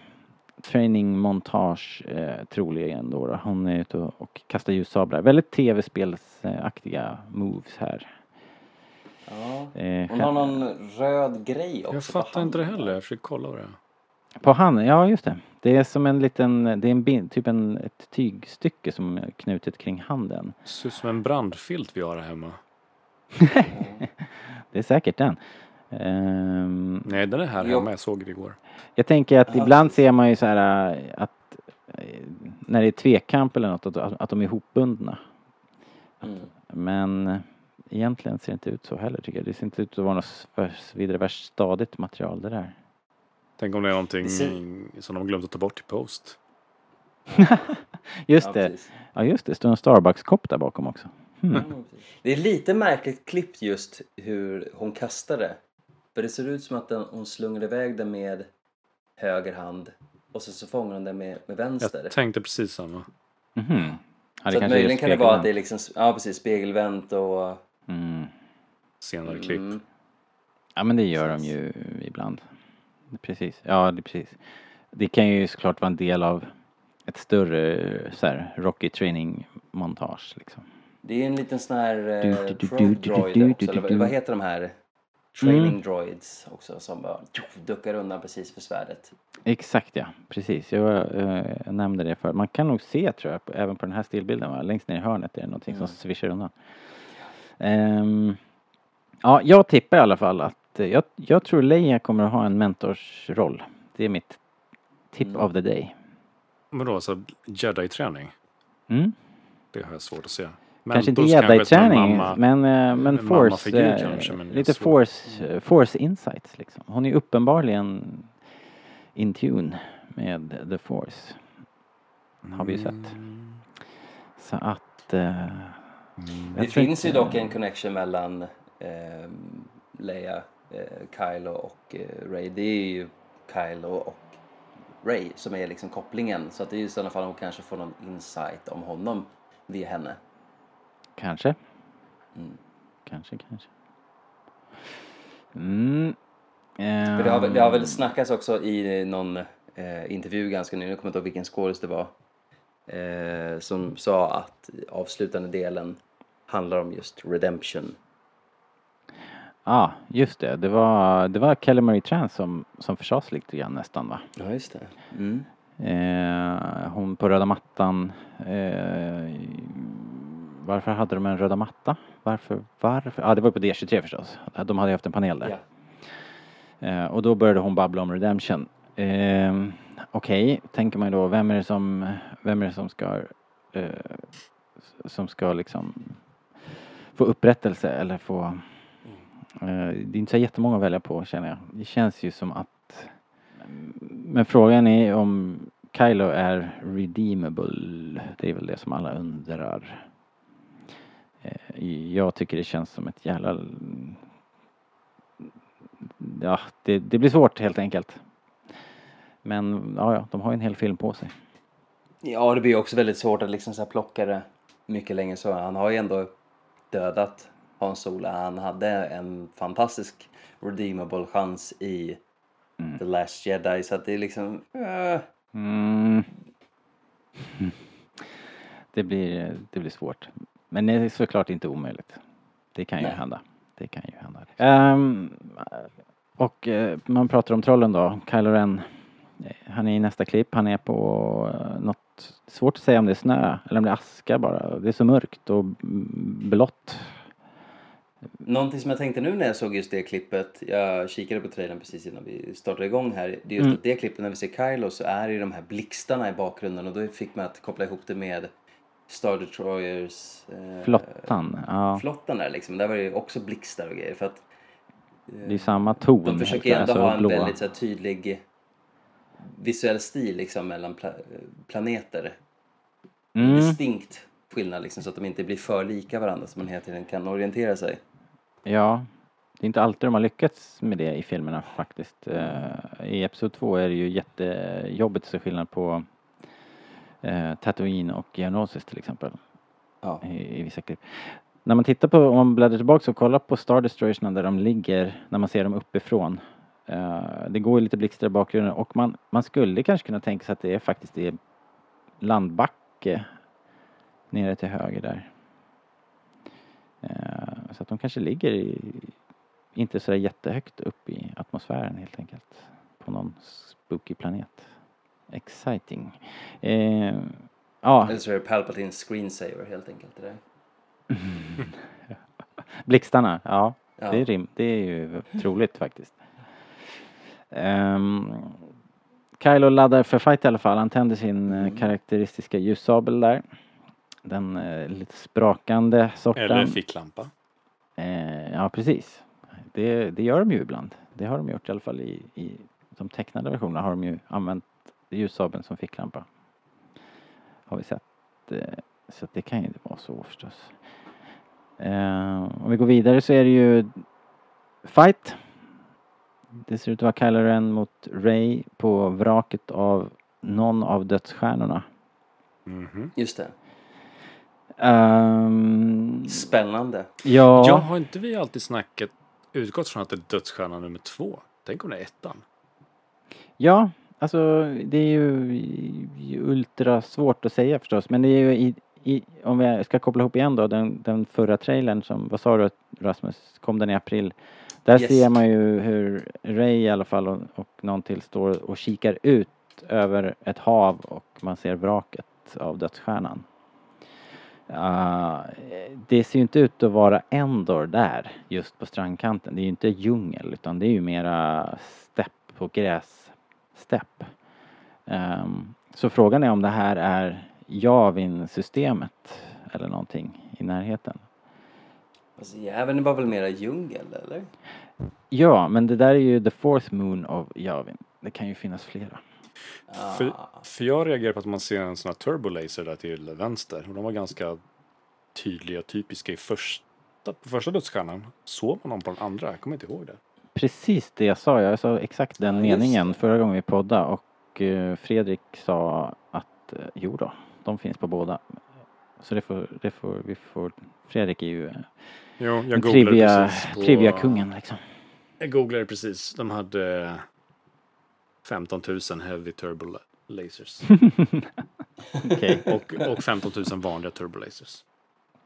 training montage eh, troligen då, då. Hon är ute och, och kastar ljussablar. Väldigt tv-spelsaktiga moves här. Ja. Eh, Hon har någon röd grej också Jag på fattar inte det heller. Jag försöker kolla det. På handen, ja just det. Det är som en liten, det är en, typ en, ett tygstycke som är knutet kring handen. Det ser ut som en brandfilt vi har här hemma. *laughs* Det är säkert den. Ehm, Nej, den är här Jo. hemma. Jag såg det igår. jag tänker att Ja, ibland ser man ju så här äh, att äh, när det är tvekamp eller något att, att de är ihopbundna. Mm. Men egentligen ser det inte ut så heller tycker jag. Det ser inte ut att vara något vidare värst stadigt material det där. Tänk om det är någonting Det ser- som de glömt att ta bort i post. *laughs* Just Ja, det. precis. Ja just det, det står en Starbucks-kopp där bakom också. Hmm. Precis. Det är lite märkligt klippt just hur hon kastar det. För det ser ut som att den, hon slungar iväg den med höger hand och så, så fångar hon den med, med vänster. Jag tänkte precis samma. Mhm. Ja, så möjligen kan det vara att det är liksom, ja precis, spegelvänt och... Mm. Senare klipp. Mm, Ja men det gör de ju ibland. Precis, ja det är precis. Det kan ju såklart vara en del av ett större så här, Rocky training montage liksom. det är en liten sån här eh, droid också, eller vad- heter de här? Training Mm. droids också som bara duckar undan precis för svärdet. Exakt ja, precis. Jag, eh, jag nämnde det för Man kan nog se tror jag, på- även på den här stillbilden va? längst ner i hörnet är det någonting som svischar undan. Ehm, ja, jag tippar i alla fall att eh, jag, jag tror Leia kommer att ha en mentorsroll. Det är mitt tip Mm. of the day. Men då, så jedi-träning? Mm? Det har jag svårt att se. Kanske inte Mentos kanske en jedi-träning men, eh, men en force, eh, kanske, men lite svårt. force, eh, force insights liksom. Hon är uppenbarligen in tune med the force. Har vi ju sett. Mm. Så att... eh, jag Det finns ju inte- dock en connection mellan eh, Leia, eh, Kylo och eh, Ray. Det är ju Kylo och Ray som är liksom kopplingen. Så att det är i sådana fall hon kanske får någon insight om honom via henne. Kanske. Mm. Kanske, kanske. Mm. För det har, väl- det har väl ehm, snackats också i någon eh, intervju ganska nyligen, jag kommer inte ihåg vilken skådis det var, eh, som sa att avslutande delen handlar om just redemption. Ja, just det. Det var, det var Kelly Marie Tran som, som försades lite grann nästan va? Ja, just det. Mm. Eh, hon på röda mattan. Eh, varför hade de en röda matta? Varför? Varför? Ja, det var på D23 förstås. De hade haft en panel där. Ja. Eh, och då började hon babbla om redemption. Eh, Okej, tänker man ju då, vem är det som, vem är det som ska, eh, som ska liksom få upprättelse eller få, Eh, det är inte så jättemånga att välja på känner jag. Det känns ju som att, men frågan är om Kylo är redeemable. Det är väl det som alla undrar. Eh, jag tycker det känns som ett jävla ja, det, det blir svårt helt enkelt. Men ja, ja, de har ju en hel film på sig. Ja, det blir också väldigt svårt att liksom så här plocka det mycket längre så. Han har ju ändå dödat Hans Solo. Han hade en fantastisk redeemable chans i The Last Jedi så att det är liksom... eh, Mm. *laughs* Det blir, det blir svårt. Men det är såklart inte omöjligt. Det kan ju Nej. hända. Det kan ju hända. Ehm, och eh, man pratar om trollen då. Kylo Ren. eh, Han är i nästa klipp. Han är på uh, något, svårt att säga om det är snö eller om det är aska bara. Det är så mörkt och mm, blått. Någonting som jag tänkte nu när jag såg just det klippet, jag kikade på trailern precis innan vi startade igång här. Det är just Mm. att det klippet när vi ser Kylo så är det ju de här blixtarna i bakgrunden och då fick man att koppla ihop det med Star Destroyers eh, Flottan, ja. flottan där liksom. Där var det ju också blixtar och grejer för att Det är samma ton. de försöker helt ändå klart, ha en alltså blåa. väldigt så här, tydlig visuell stil liksom mellan pla- planeter. Mm. Distinkt skillnad liksom så att de inte blir för lika varandra så man hela tiden kan orientera sig. Ja, det är inte alltid de har lyckats med det i filmerna faktiskt. Eh, I Episod 2 är det ju jättejobbigt att se skillnad på eh, Tatooine och Geonosis till exempel. Ja. I, I vissa klipp. När man tittar på, om man bläddrar tillbaka och kollar på Star Destroyersna där de ligger, när man ser dem uppifrån. Eh, det går ju lite blixtar i bakgrunden och man, man skulle kanske kunna tänka sig att det är faktiskt är landbacke nere till höger där. Så att de kanske ligger i, inte så där jättehögt upp i atmosfären helt enkelt. På någon spooky planet. Exciting. Eh, ja, Eller så är det Palpatines screensaver helt enkelt. Det där. *laughs* blixtarna. Ja, Ja. Det, är rim, det är ju troligt faktiskt. Um, Kylo laddar för fight i alla fall. Han tänder sin eh, karaktäristiska ljussabel där. Den eh, lite sprakande sorten. Eller ficklampa. Eh, ja, precis. Det, det gör de ju ibland. Det har de gjort i alla fall i, i de tecknade versionerna har de ju använt ljussabeln som ficklampa. Har vi sett. Eh, så det kan ju inte vara så förstås. Eh, om vi går vidare så är det ju fight. Det ser ut att vara Kylo Ren mot Ray på vraket av någon av dödsstjärnorna. Mhm. Just det. Ehm, Spännande. ja, Ja, har inte vi alltid snacket utgått från att det är dödsstjärna nummer två? Tänk om det är ettan? Ja, alltså det är ju ju ultra svårt att säga förstås. Men det är ju i, i, om vi ska koppla ihop igen då, den, den förra trailern som, vad sa du Rasmus, kom den i april? Där Yes. ser man ju hur Ray i alla fall och, och någon till står och kikar ut över ett hav och man ser vraket av dödsstjärnan. Ah, det ser ju inte ut att vara Endor där just på strandkanten. Det är ju inte djungel utan det är ju mera stepp och grässtepp. Ehm, så frågan är om det här är Javin-systemet eller någonting i närheten. Alltså, Jäveln var väl mera djungel eller? Ja, men det där är ju the fourth moon of Javin. Det kan ju finnas flera. För, för jag reagerar på att man ser en sån här turbolaser där till vänster. Och de var ganska tydliga och typiska i första, på första dödsstjärnan. Såg man dem på den andra? Jag kommer inte ihåg det. Precis det jag sa. Jag sa exakt den meningen förra gången vi poddade och eh, Fredrik sa att eh, jo då, de finns på båda. Så det får, det får vi får, Fredrik är ju eh, Jo, jag trivia, precis på... trivia-kungen liksom. Jag googlade precis. De hade 15 000 heavy turbo lasers. *laughs* Okej, *laughs* och, och 15 000 vanliga turbolasers.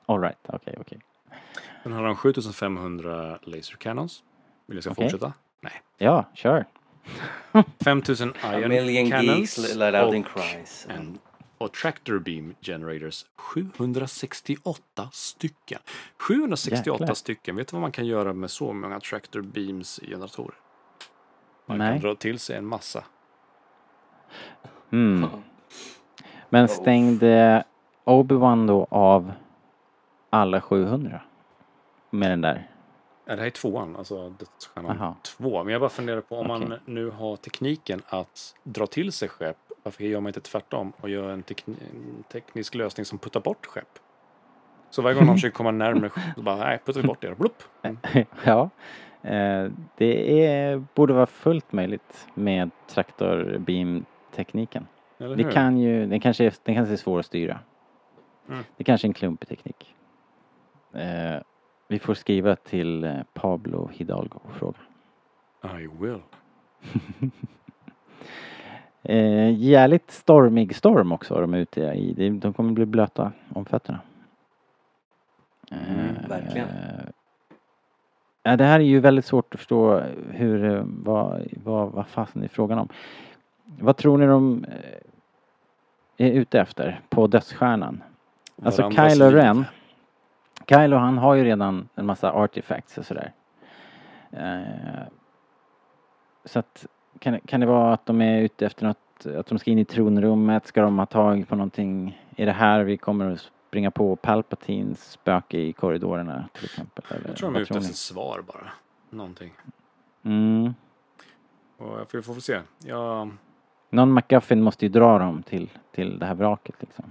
alright, okej, okej. Sen har de 7500 laser cannons. Vill jag ska Okej. fortsätta? Nej. Ja, kör. *laughs* A 5000 iron million cannons. geeks let out in och, cries. en, och tractor beam generators. 768 stycken. 768 Jäklar. stycken. Vet du vad man kan göra med så många tractor beams generatorer? Man Nej. kan dra till sig en massa. Mm. Men stängde Obi-Wan då av alla 700? Med den där? Ja, det här är tvåan, alltså Dödsstjärnan. 2. Men jag bara funderar på om man Okej. nu har tekniken att dra till sig skepp, varför gör man inte tvärtom och gör en, tekni- en teknisk lösning som puttar bort skepp? Så varje gång någon *laughs* försöker komma närmare så bara nej, puttar vi bort det. Blupp. Mm. ja. Eh, det är, borde vara fullt möjligt med traktorbeam-tekniken. Det kan ju, den kanske, är, den kanske är svår att styra. Mm. Det kanske är en klumpig teknik. Eh, vi får skriva till eh, Pablo Hidalgo och fråga. I will. *laughs* Eh, jävligt stormig storm också är de ute i. De- De kommer bli blöta om fötterna. Mm, verkligen. Eh, ja, det här är ju väldigt svårt att förstå hur, eh, vad, vad, vad fasen är frågan om. Vad tror ni de eh, är ute efter på dödsstjärnan? Alltså Kylo. Ren. Kylo han har ju redan en massa artifacts och sådär. Eh, så att kan, det- kan det vara att de är ute efter något, att de ska in i tronrummet, ska de ha tag på någonting? Är det här vi kommer att springa på Palpatines spöke i korridorerna till exempel? Eller, Jag tror de är ute efter ett svar bara. Någonting. Mm. Och jag får, får se. Jag, Någon McGuffin måste ju dra dem till, till det här vraket liksom.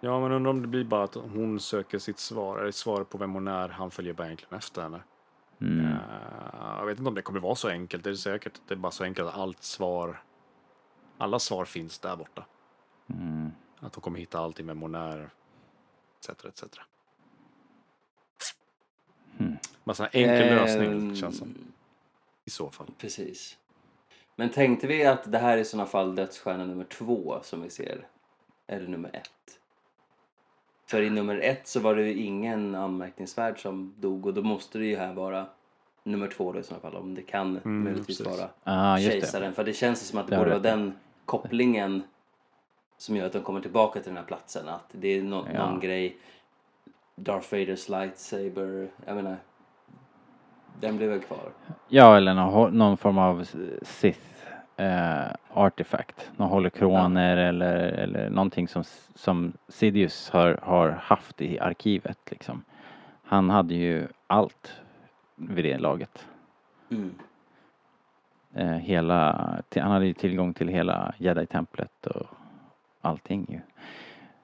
ja, men undrar om det blir bara att hon söker sitt svar, eller svar på vem hon är. Han följer bara egentligen efter henne. Mm. Eh, jag vet inte om det kommer vara så enkelt. Det är säkert att det är bara så enkelt att allt svar, alla svar finns där borta. Mm. Att hon kommer hitta allting vem hon är, etc. etc. Mm. Sån här enkel lösning Ehm, känns som. I så fall. Precis. Men tänkte vi att det här är i sådana fall dödsstjärna nummer två som vi ser? Eller nummer ett? För i nummer ett så var det ju ingen anmärkningsvärd som dog och då måste det ju här vara nummer två då i sådana fall om det kan Mm, möjligtvis precis. vara Ah, kejsaren. För det känns som att det Det borde vara den kopplingen som gör att de kommer tillbaka till den här platsen. Att det är nå- Ja. någon grej. Darth Vaders lightsaber. Jag menar. Den blir väl kvar. Ja, eller någon, någon form av Sith eh, artefakt. Någon holokroner eller, eller någonting som, som Sidious har, har haft i arkivet liksom. Han hade ju allt vid det laget. Mm. Eh, hela, han hade ju tillgång till hela Jedi-templet och allting ju.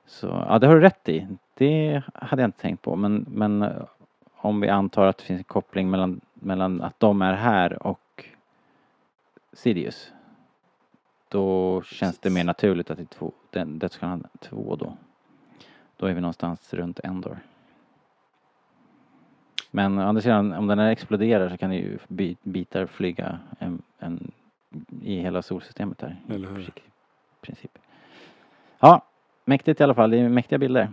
Så ja, det har du rätt i. Det hade jag inte tänkt på men, men eh, om vi antar att det finns en koppling mellan, mellan att de är här och Sidious. Då känns det mer naturligt att det är två, den dödsstjärnan två då. Då är vi någonstans runt Endor. Men å andra sidan, om den här exploderar så kan det ju bi- bitar flyga en, en, i hela solsystemet här. i Eller hur? princip- princip. Ja, mäktigt i alla fall. Det är mäktiga bilder.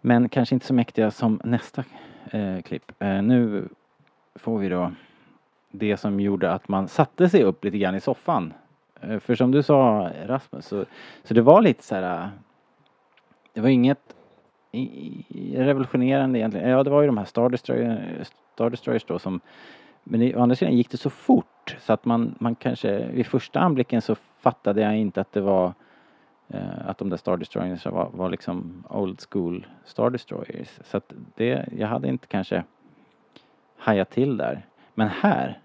Men kanske inte så mäktiga som nästa eh, klipp. Eh, nu får vi då det som gjorde att man satte sig upp lite grann i soffan. Eh, för som du sa Rasmus, så, så det var lite så här. Eh, det var inget revolutionerande egentligen. Ja, det var ju de här Star Destroyers, Star Destroyers då som men å andra sidan gick det så fort så att man, man kanske vid första anblicken så fattade jag inte att det var eh, Eh, att de där Star Destroyers var, var liksom old school Star Destroyers. Så att det, jag hade inte kanske hajat till där. Men här,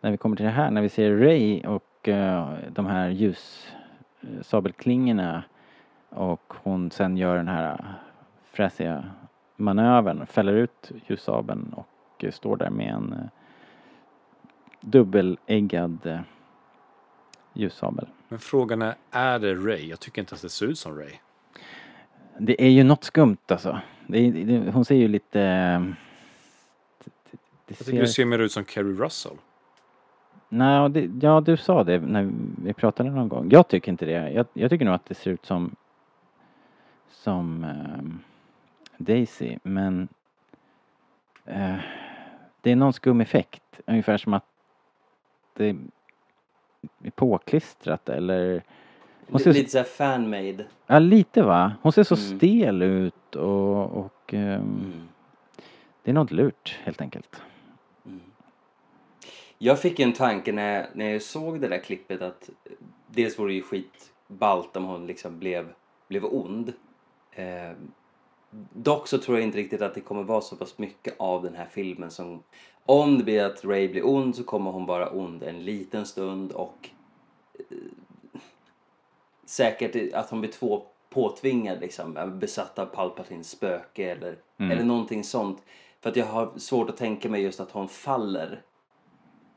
när vi kommer till det här, när vi ser Ray och eh, de här ljussabelklingorna eh, och hon sen gör den här fräsiga manövern, fäller ut ljussabeln och eh, står där med en eh, dubbeläggad eh, ljussabel. Men frågan är, är det Ray? Jag tycker inte ens det ser ut som Ray. Det är ju något skumt alltså. Det är, det, hon ser ju lite... eh, det- det- det Jag tycker det ser mer ut som Kerry Russell. Nej, det, ja du sa det när vi pratade någon gång. Jag tycker inte det. Jag, jag tycker nog att det ser ut som som ehm, Daisy men eh, det är någon skum effekt. Ungefär som att det påklistrat eller Hon ser- Lite såhär fan-made. ja lite va. Hon ser så Mm. stel ut och, och ehm, Mm. det är något lurt helt enkelt. Jag fick en tanke när jag, när jag såg det där klippet att dels vore det ju skitballt om hon liksom blev, blev ond. Eh, dock så tror jag inte riktigt att det kommer vara så pass mycket av den här filmen som om det blir att Ray blir ond så kommer hon vara ond en liten stund och säkert att hon blir två påtvingad liksom, besatt av Palpatines spöke eller, eller någonting sånt. För att jag har svårt att tänka mig just att hon faller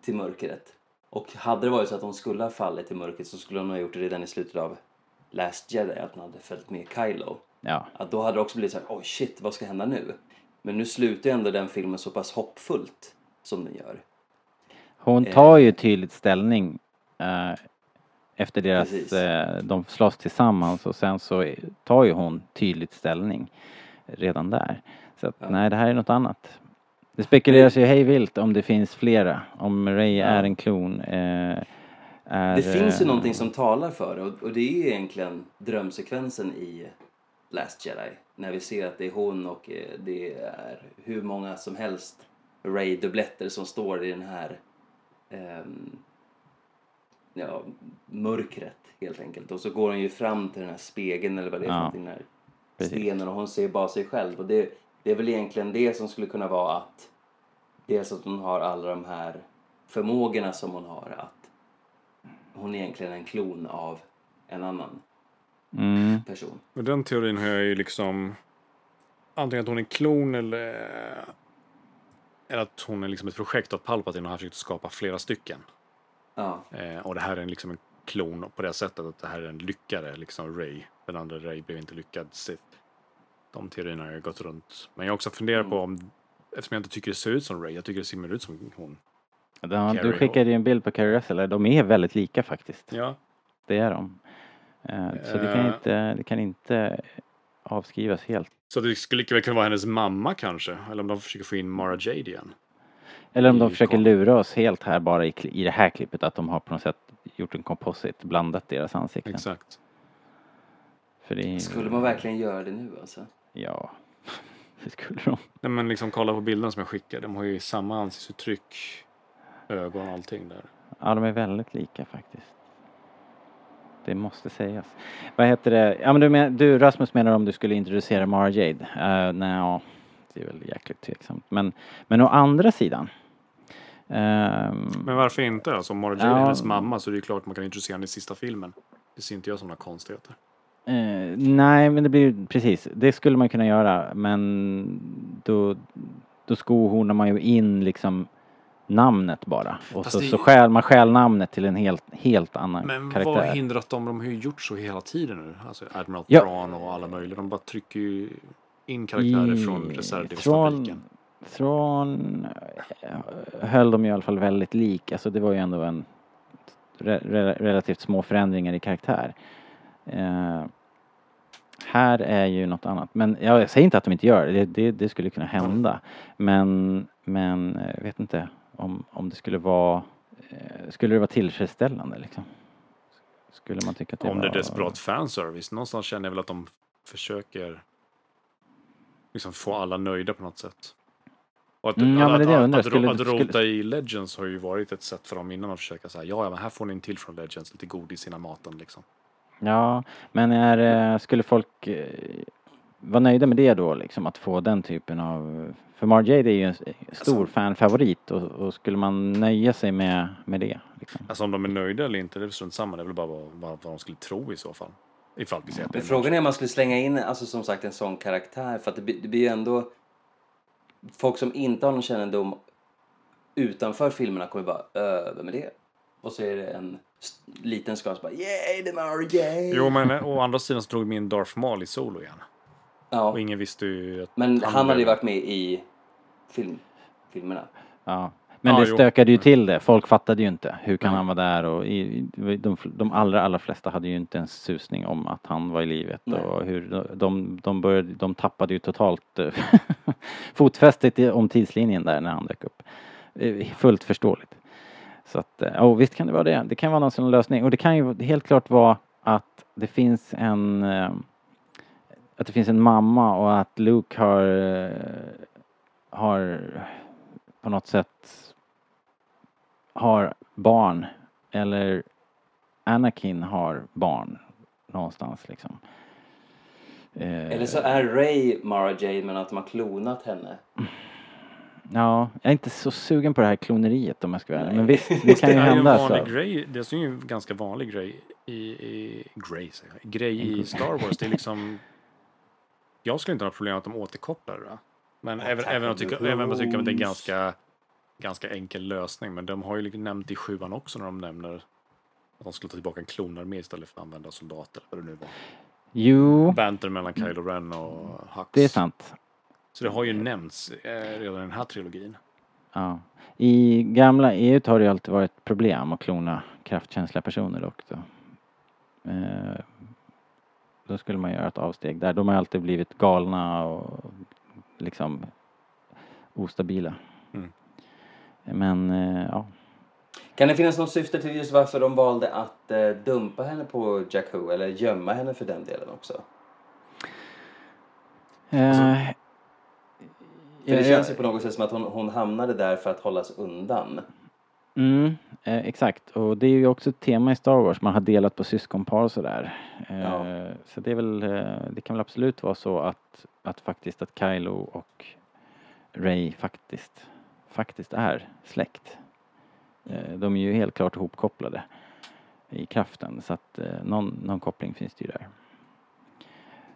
till mörkret. Och hade det varit så att hon skulle ha fallit till mörkret så skulle hon ha gjort det redan i slutet av Last Jedi, att hon hade följt med Kylo. Ja, Att då hade det också blivit så här, oj shit, vad ska hända nu? Men nu slutar ju ändå den filmen så pass hoppfullt som den gör. Hon Eh. tar ju tydligt ställning eh, efter deras, eh, de slåss tillsammans och sen så tar ju hon tydligt ställning redan där. Så att, Ja. nej, det här är något annat. Det spekuleras ju hej vilt om det finns flera, om Ray Ja. är en klon. Eh, är, Det finns ju eh, någonting som talar för det och, och det är ju egentligen drömsekvensen i Last Jedi. När vi ser att det är hon och eh, det är hur många som helst Ray-dubbletter som står i den här ehm, ja, mörkret helt enkelt. Och så går hon ju fram till den här spegeln eller vad det är Ja, den här precis. stenen och hon ser bara sig själv. Och det, det är väl egentligen det som skulle kunna vara att dels att hon har alla de här förmågorna som hon har att hon egentligen är en klon av en annan Mm. person. Och den teorin har jag ju liksom... Antingen att hon är klon eller... Eller att hon är liksom ett projekt av Palpatine och har försökt skapa flera stycken. Ja, Eh, och det här är en, liksom en klon på det sättet att det här är en lyckare, liksom Ray. Den andra Ray blev inte lyckad Sith. De teorierna har jag gått runt. Men jag har också funderat på om, eftersom jag inte tycker det ser ut som Ray, jag tycker det ser mer ut som hon. Ja, du skickade ju en bild på Carrie Russell, de är väldigt lika faktiskt. Ja, Det är de. Eh, Så det kan Eh. inte, det kan inte avskrivas helt. så det skulle lika väl kunna vara hennes mamma kanske. Eller om de försöker få in Mara Jade igen. Eller om de försöker lura oss helt här bara i, i det här klippet att de har på något sätt gjort en composite, blandat deras ansikten. Exakt. För det är, skulle man verkligen göra det nu alltså? Ja, *laughs* det skulle de. Nej men liksom kolla på bilderna som jag skickade. De har ju samma ansiktsuttryck, ögon och allting där. Ja, de är väldigt lika faktiskt. Det måste sägas. Vad heter det? Ja, men du, men, du Rasmus menar om du skulle introducera Mara Jade? Uh, Nej, ja, det är väl jäkligt tveksamt. Men, men å andra sidan. ehm, Men varför inte? Alltså om Mara Jade är Ja. hennes mamma så är det ju klart att man kan introducera henne i sista filmen. Det ser inte jag som några konstigheter. Eh, nej, men det blir ju precis. Det skulle man kunna göra, men då, då skohornar man ju in liksom namnet bara. Och Fast så, det- så stjäl man stjäl namnet till en helt, helt annan Men karaktär. vad hindrat dem? De har ju gjort så hela tiden nu. Alltså Admiral Ja. Thrawn och alla möjliga. De bara trycker ju in karaktärer I- från från, reservdelsfabriken. från eh, höll de ju i alla fall väldigt lik. Alltså det var ju ändå en re, re, relativt små förändringar i karaktär. Eh, här är ju något annat. Men ja, jag säger inte att de inte gör det. Det, det, det skulle kunna hända. Men, men eh, jag vet inte om, om det skulle vara eh, skulle det vara tillfredsställande liksom? Skulle man tycka att det Om var... det är desperat fanservice. Någonstans känner jag väl att de försöker liksom få alla nöjda på något sätt. Och att, Mm, ja, att, att, att, Skulle- att, skulle- rota i Legends har ju varit ett sätt för dem innan att försöka säga ja, ja, men här får ni en till från Legends, lite godis innan maten liksom. Ja, men är, eh, skulle folk eh, vara nöjda med det då liksom att få den typen av... För Mara Jade är ju en s- stor Alltså- fanfavorit och, och skulle man nöja sig med, med det? Liksom? Alltså om de är nöjda eller inte, det är strunt samma. Det är väl bara vad, vad de skulle tro i så fall. Ifall vi säger att det Men är frågan är om man skulle slänga in alltså som sagt en sån karaktär för att det, blir- det blir ju ändå folk som inte har någon kännedom utanför filmerna kommer bara äh, vem är det? Och så är det en liten skara som bara yay det är Jade! Jo, men eh, å andra sidan så drog de in Darth Maul i solo igen. ja, Och ingen visste ju att men han hade ju varit med i film, filmerna. Ja. Men Ja, det jo. stökade ju till det. Folk fattade ju inte. Hur kan han vara där? Och i, de, de allra, allra flesta hade ju inte en susning om att han var i livet. Nej. Och hur de, de, började, de tappade ju totalt eh, *laughs* fotfästet om tidslinjen där när han dök upp. Eh, Fullt förståeligt. Så att, oh, visst kan det vara det. Det kan vara någon sån lösning. Och det kan ju helt klart vara att det finns en att det finns en mamma och att Luke har har på något sätt har barn eller Anakin har barn någonstans liksom. Eh, Eller så är Ray Mara Jade men att de har klonat henne. Ja, jag är inte så sugen på det här kloneriet om jag ska vara ärlig. Men visst, det kan ju det är ju en hända. vanlig Så. grej. Det är ju en ganska vanlig grej i, i grej, säger jag. grej i Star Wars. Det är liksom... Jag skulle inte ha problem att de återkopplar det. Men även, även, jag tycker, även om jag tycker att det är ganska, ganska enkel lösning. Men de har ju liksom nämnt i sjuan också när de nämner att de skulle ta tillbaka en klonarmé istället för att använda soldater. Vad det nu var. Jo, Banter mellan Kylo Ren och Hux. det är sant. Så det har ju nämnts eh, redan i den här trilogin. Ja. I gamla EU har det ju alltid varit problem att klona kraftkänsliga personer dock. Då. Eh, då skulle man göra ett avsteg där. De har alltid blivit galna och liksom ostabila. Men eh, ja, Kan det finnas något syfte till just varför de valde att eh, dumpa henne på Jakku eller gömma henne för den delen också? Eh, För det känns ju på något sätt som att hon, hon hamnade där för att hållas undan. Mm, eh, exakt, och det är ju också ett tema i Star Wars, man har delat på syskonpar och sådär. Eh, Ja. Så det är väl, det kan väl absolut vara så att, att faktiskt att Kylo och Ray faktiskt, faktiskt är släkt. Eh, de är ju helt klart ihopkopplade i kraften så att eh, någon, någon koppling finns det ju där.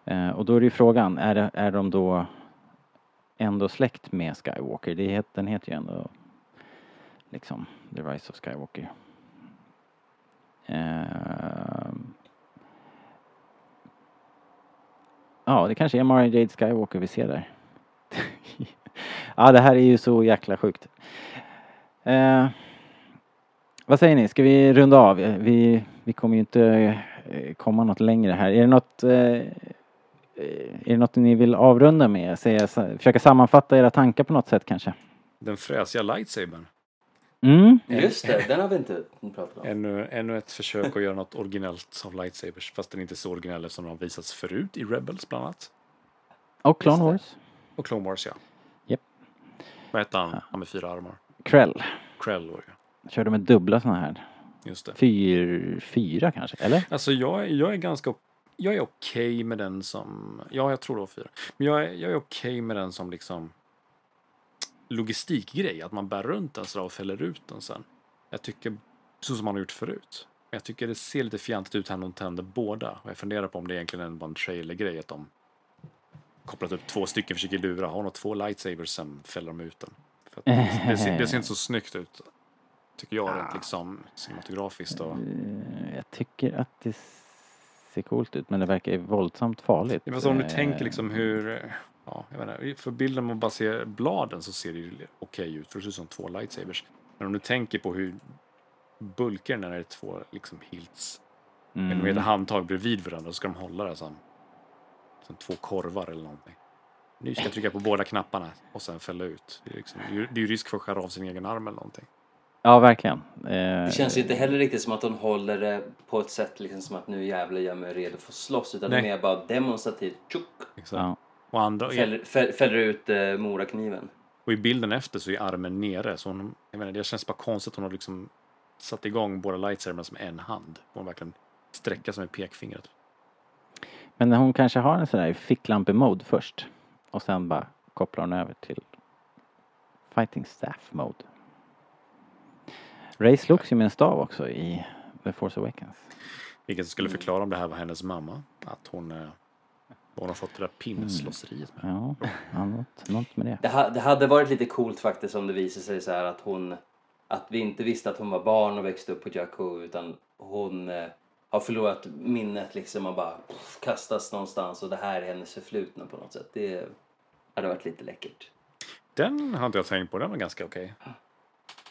Eh, och då är det ju frågan, är, det, är de då ändå släkt med Skywalker? Det, den heter ju ändå liksom The Rise of Skywalker. Ehm. Ja, det kanske är Mara Jade Skywalker vi ser där. *laughs* ja, det här är ju så jäkla sjukt. Eh, vad säger ni, ska vi runda av? Vi, vi kommer ju inte eh, komma något längre här. Är det något, eh, eh, är det något ni vill avrunda med? Säga, försöka sammanfatta era tankar på något sätt kanske? Den fräsiga lightsabern. Mm, Just det, den har vi inte pratat om. Ännu, ännu ett försök att göra något originellt av lightsabers. Fast den inte är så originell eftersom den har visats förut i Rebels bland annat. och Clone. Wars. Och Clone Wars ja. Vad hette han? Han med fyra armar. Krell. Krell var det Körde med dubbla såna här. Just det. Fyr, fyra kanske, eller? Alltså jag, jag är ganska jag är okej med den som, ja jag tror det var fyra. Men jag är, jag är okej med den som liksom logistikgrej, att man bär runt den sådär och fäller ut den sen. Jag tycker, så som man har gjort förut. Jag tycker det ser lite fjantigt ut här när de tänder båda. Och jag funderar på om det egentligen är bara en trailergrej, att de kopplat upp två stycken, försöker lura, har de två lightsabers sen fäller de ut den. *laughs* Det, ser, det ser inte så snyggt ut. Tycker jag rent liksom cinematografiskt och... Eh, Jag tycker att det ser coolt ut men det verkar ju våldsamt farligt. Ja, fast om du Eh, tänker liksom hur, ja, jag inte, för bilden man bara ser bladen så ser det ju okej ut för det ser ut som två lightsabers. Men om du tänker på hur bulkar när det är två liksom hilts mm, med handtag bredvid varandra så ska de hålla det som, som två korvar eller någonting. Nu ska jag trycka på båda knapparna och sen fälla ut. Det är, liksom, det är ju- det är risk för att skära av sin egen arm eller någonting. Ja, verkligen. Eh, Det känns ju inte heller riktigt som att hon håller det på ett sätt liksom som att nu jävlar jag mig redo för att slåss utan det är Nej. mer bara demonstrativt tjock. Ja. Och, andra, fäller, fäll- fäller ut eh, morakniven. och i bilden efter så är armen nere. Så hon, jag menar, det känns bara konstigt att hon har liksom satt igång båda lightsaberna med en hand. Hon verkligen sträcka sig med pekfingret. Men hon kanske har en sån där ficklampe-mode först. Och sen bara kopplar hon över till fighting staff mode. Ray slogs ju med en stav också i The Force Awakens. Vilket skulle förklara om det här var hennes mamma. Att hon, eh, hon har fått det där pinneslåsseriet med. Ja, ja något, något med det. Det, ha, det hade varit lite coolt faktiskt om det visade sig så här att hon att vi inte visste att hon var barn och växte upp på Jakku utan hon eh, har förlorat minnet liksom och bara pff, kastas någonstans och det här är hennes förflutna på något sätt. Det hade varit lite läckert. Den har inte jag tänkt på. Den var ganska okej.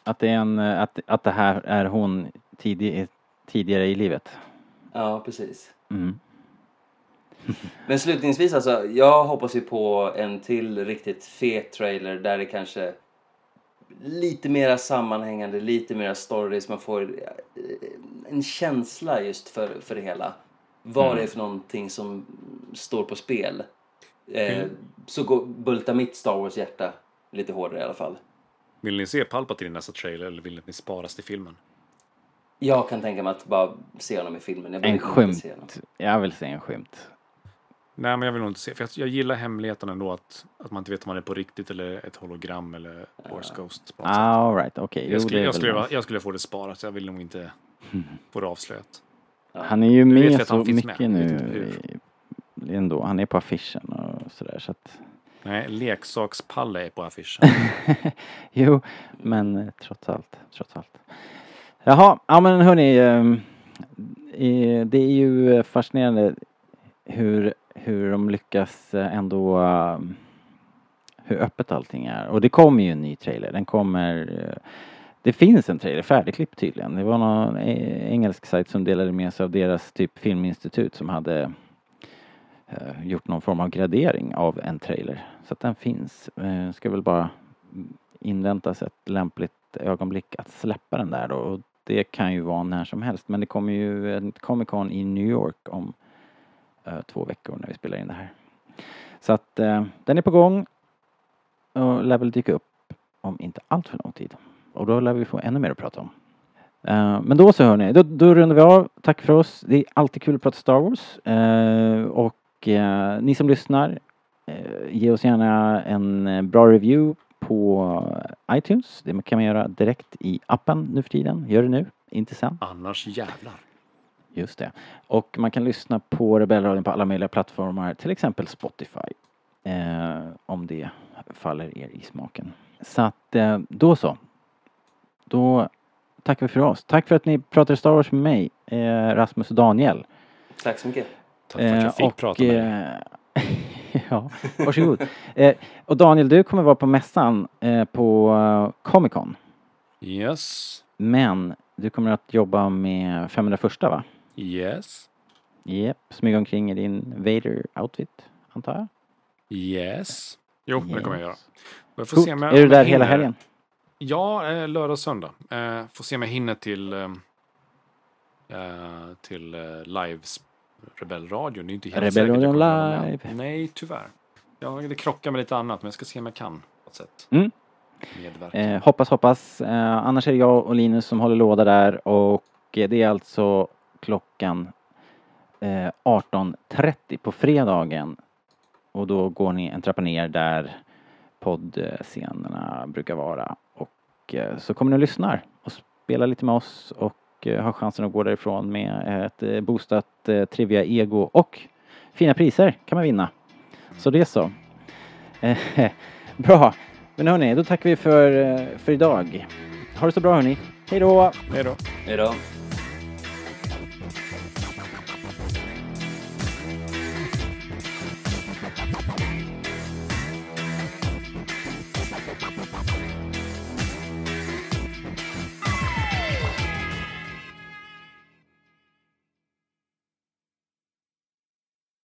Att det, är en, att, att det här är hon tidig, tidigare i livet. Ja, precis. Mm. *laughs* Men slutningsvis alltså, jag hoppas ju på en till riktigt fet trailer där det kanske lite mera sammanhängande, lite mera stories, man får eh, en känsla just för, för det hela. Vad det är för någonting som står på spel. Eh, Mm. så går, bultar mitt Star Wars-hjärta lite hårdare i alla fall. Vill ni se Palpatine i nästa trailer eller vill ni sparas till filmen? Jag kan tänka mig att bara se honom i filmen. Jag En skymt. se honom. Jag vill se en skymt. Nej, men jag vill nog inte se. För jag, jag gillar hemligheten ändå att, att man inte vet om man är på riktigt eller ett hologram eller Force Ghost. På något sätt. All right, okej. Jo, Jag skulle, jag, skulle, jag skulle få det sparat. Jag vill nog inte *laughs* få det avslöjat. Han är ju vi med så mycket med. Nu. Ändå, han är på affischen och sådär så att Nej, leksakspalle är på affischen. *laughs* Jo, men eh, trots allt, trots allt. Jaha, ja men hörni. ehm, eh, Det är ju eh, fascinerande hur, hur de lyckas eh, ändå eh, hur öppet allting är. Och det kommer ju en ny trailer. Den kommer eh, det finns en trailer färdigklippt tydligen. Det var någon e-, engelsk sajt som delade med sig av deras typ filminstitut som hade eh, gjort någon form av gradering av en trailer. Så att den finns. Eh, ska väl bara inväntas ett lämpligt ögonblick att släppa den där då. Och det kan ju vara när som helst. Men det kommer ju en Comic Con i New York om Eh, två veckor när vi spelar in det här. Så att eh, den är på gång och lär väl dyka upp om inte allt för lång tid. Och då lär vi få ännu mer att prata om. Eh, men då så hörni, då, då rundar vi av. Tack för oss. Det är alltid kul att prata Star Wars. Eh, och eh, ni som lyssnar, eh, ge oss gärna en eh, bra review på iTunes. Det kan man göra direkt i appen nu för tiden. Gör det nu, inte sen. Annars jävlar. Just det. Och man kan lyssna på Rebellradion på alla möjliga plattformar, till exempel Spotify. Eh, om det faller er i smaken. Så att eh, då så. Då tackar vi för oss. Tack för att ni pratade Star Wars med mig, eh, Rasmus och Daniel. Tack så mycket. Tack för att jag fick och, prata med dig. eh, *laughs* ja, varsågod. eh, och Daniel, du kommer vara på mässan eh, på eh, Comic Con. Yes. Men du kommer att jobba med 501 va? Yes. Japp, smyga omkring i din Vader-outfit, antar jag? Yes. Jo, det kommer jag göra. Yes. Jag får Coolt. se om jag, Är du jag där hela helgen? Ja, eh, lördag och söndag. Eh, får se om jag hinner till, eh, till eh, lives Rebellradion. Det är inte helt Rebellradion jag med. live. Nej, tyvärr. Ja, det krockar med lite annat, men jag ska se om jag kan på ett sätt. Mm. Medverka. Eh, hoppas, hoppas. Eh, annars är det jag och Linus som håller låda där och det är alltså klockan eh, 18.30 på fredagen. Och då går ni en trappa ner där poddscenerna brukar vara. Och eh, så kommer ni och lyssnar och spelar lite med oss och eh, har chansen att gå därifrån med ett eh, boostat eh, Trivia Ego och fina priser kan man vinna. Så det är så. Eh, *laughs* Bra. Men hörni, då tackar vi för, eh, för idag. Ha det så bra hörni. Hej då! Hej då. Hej då.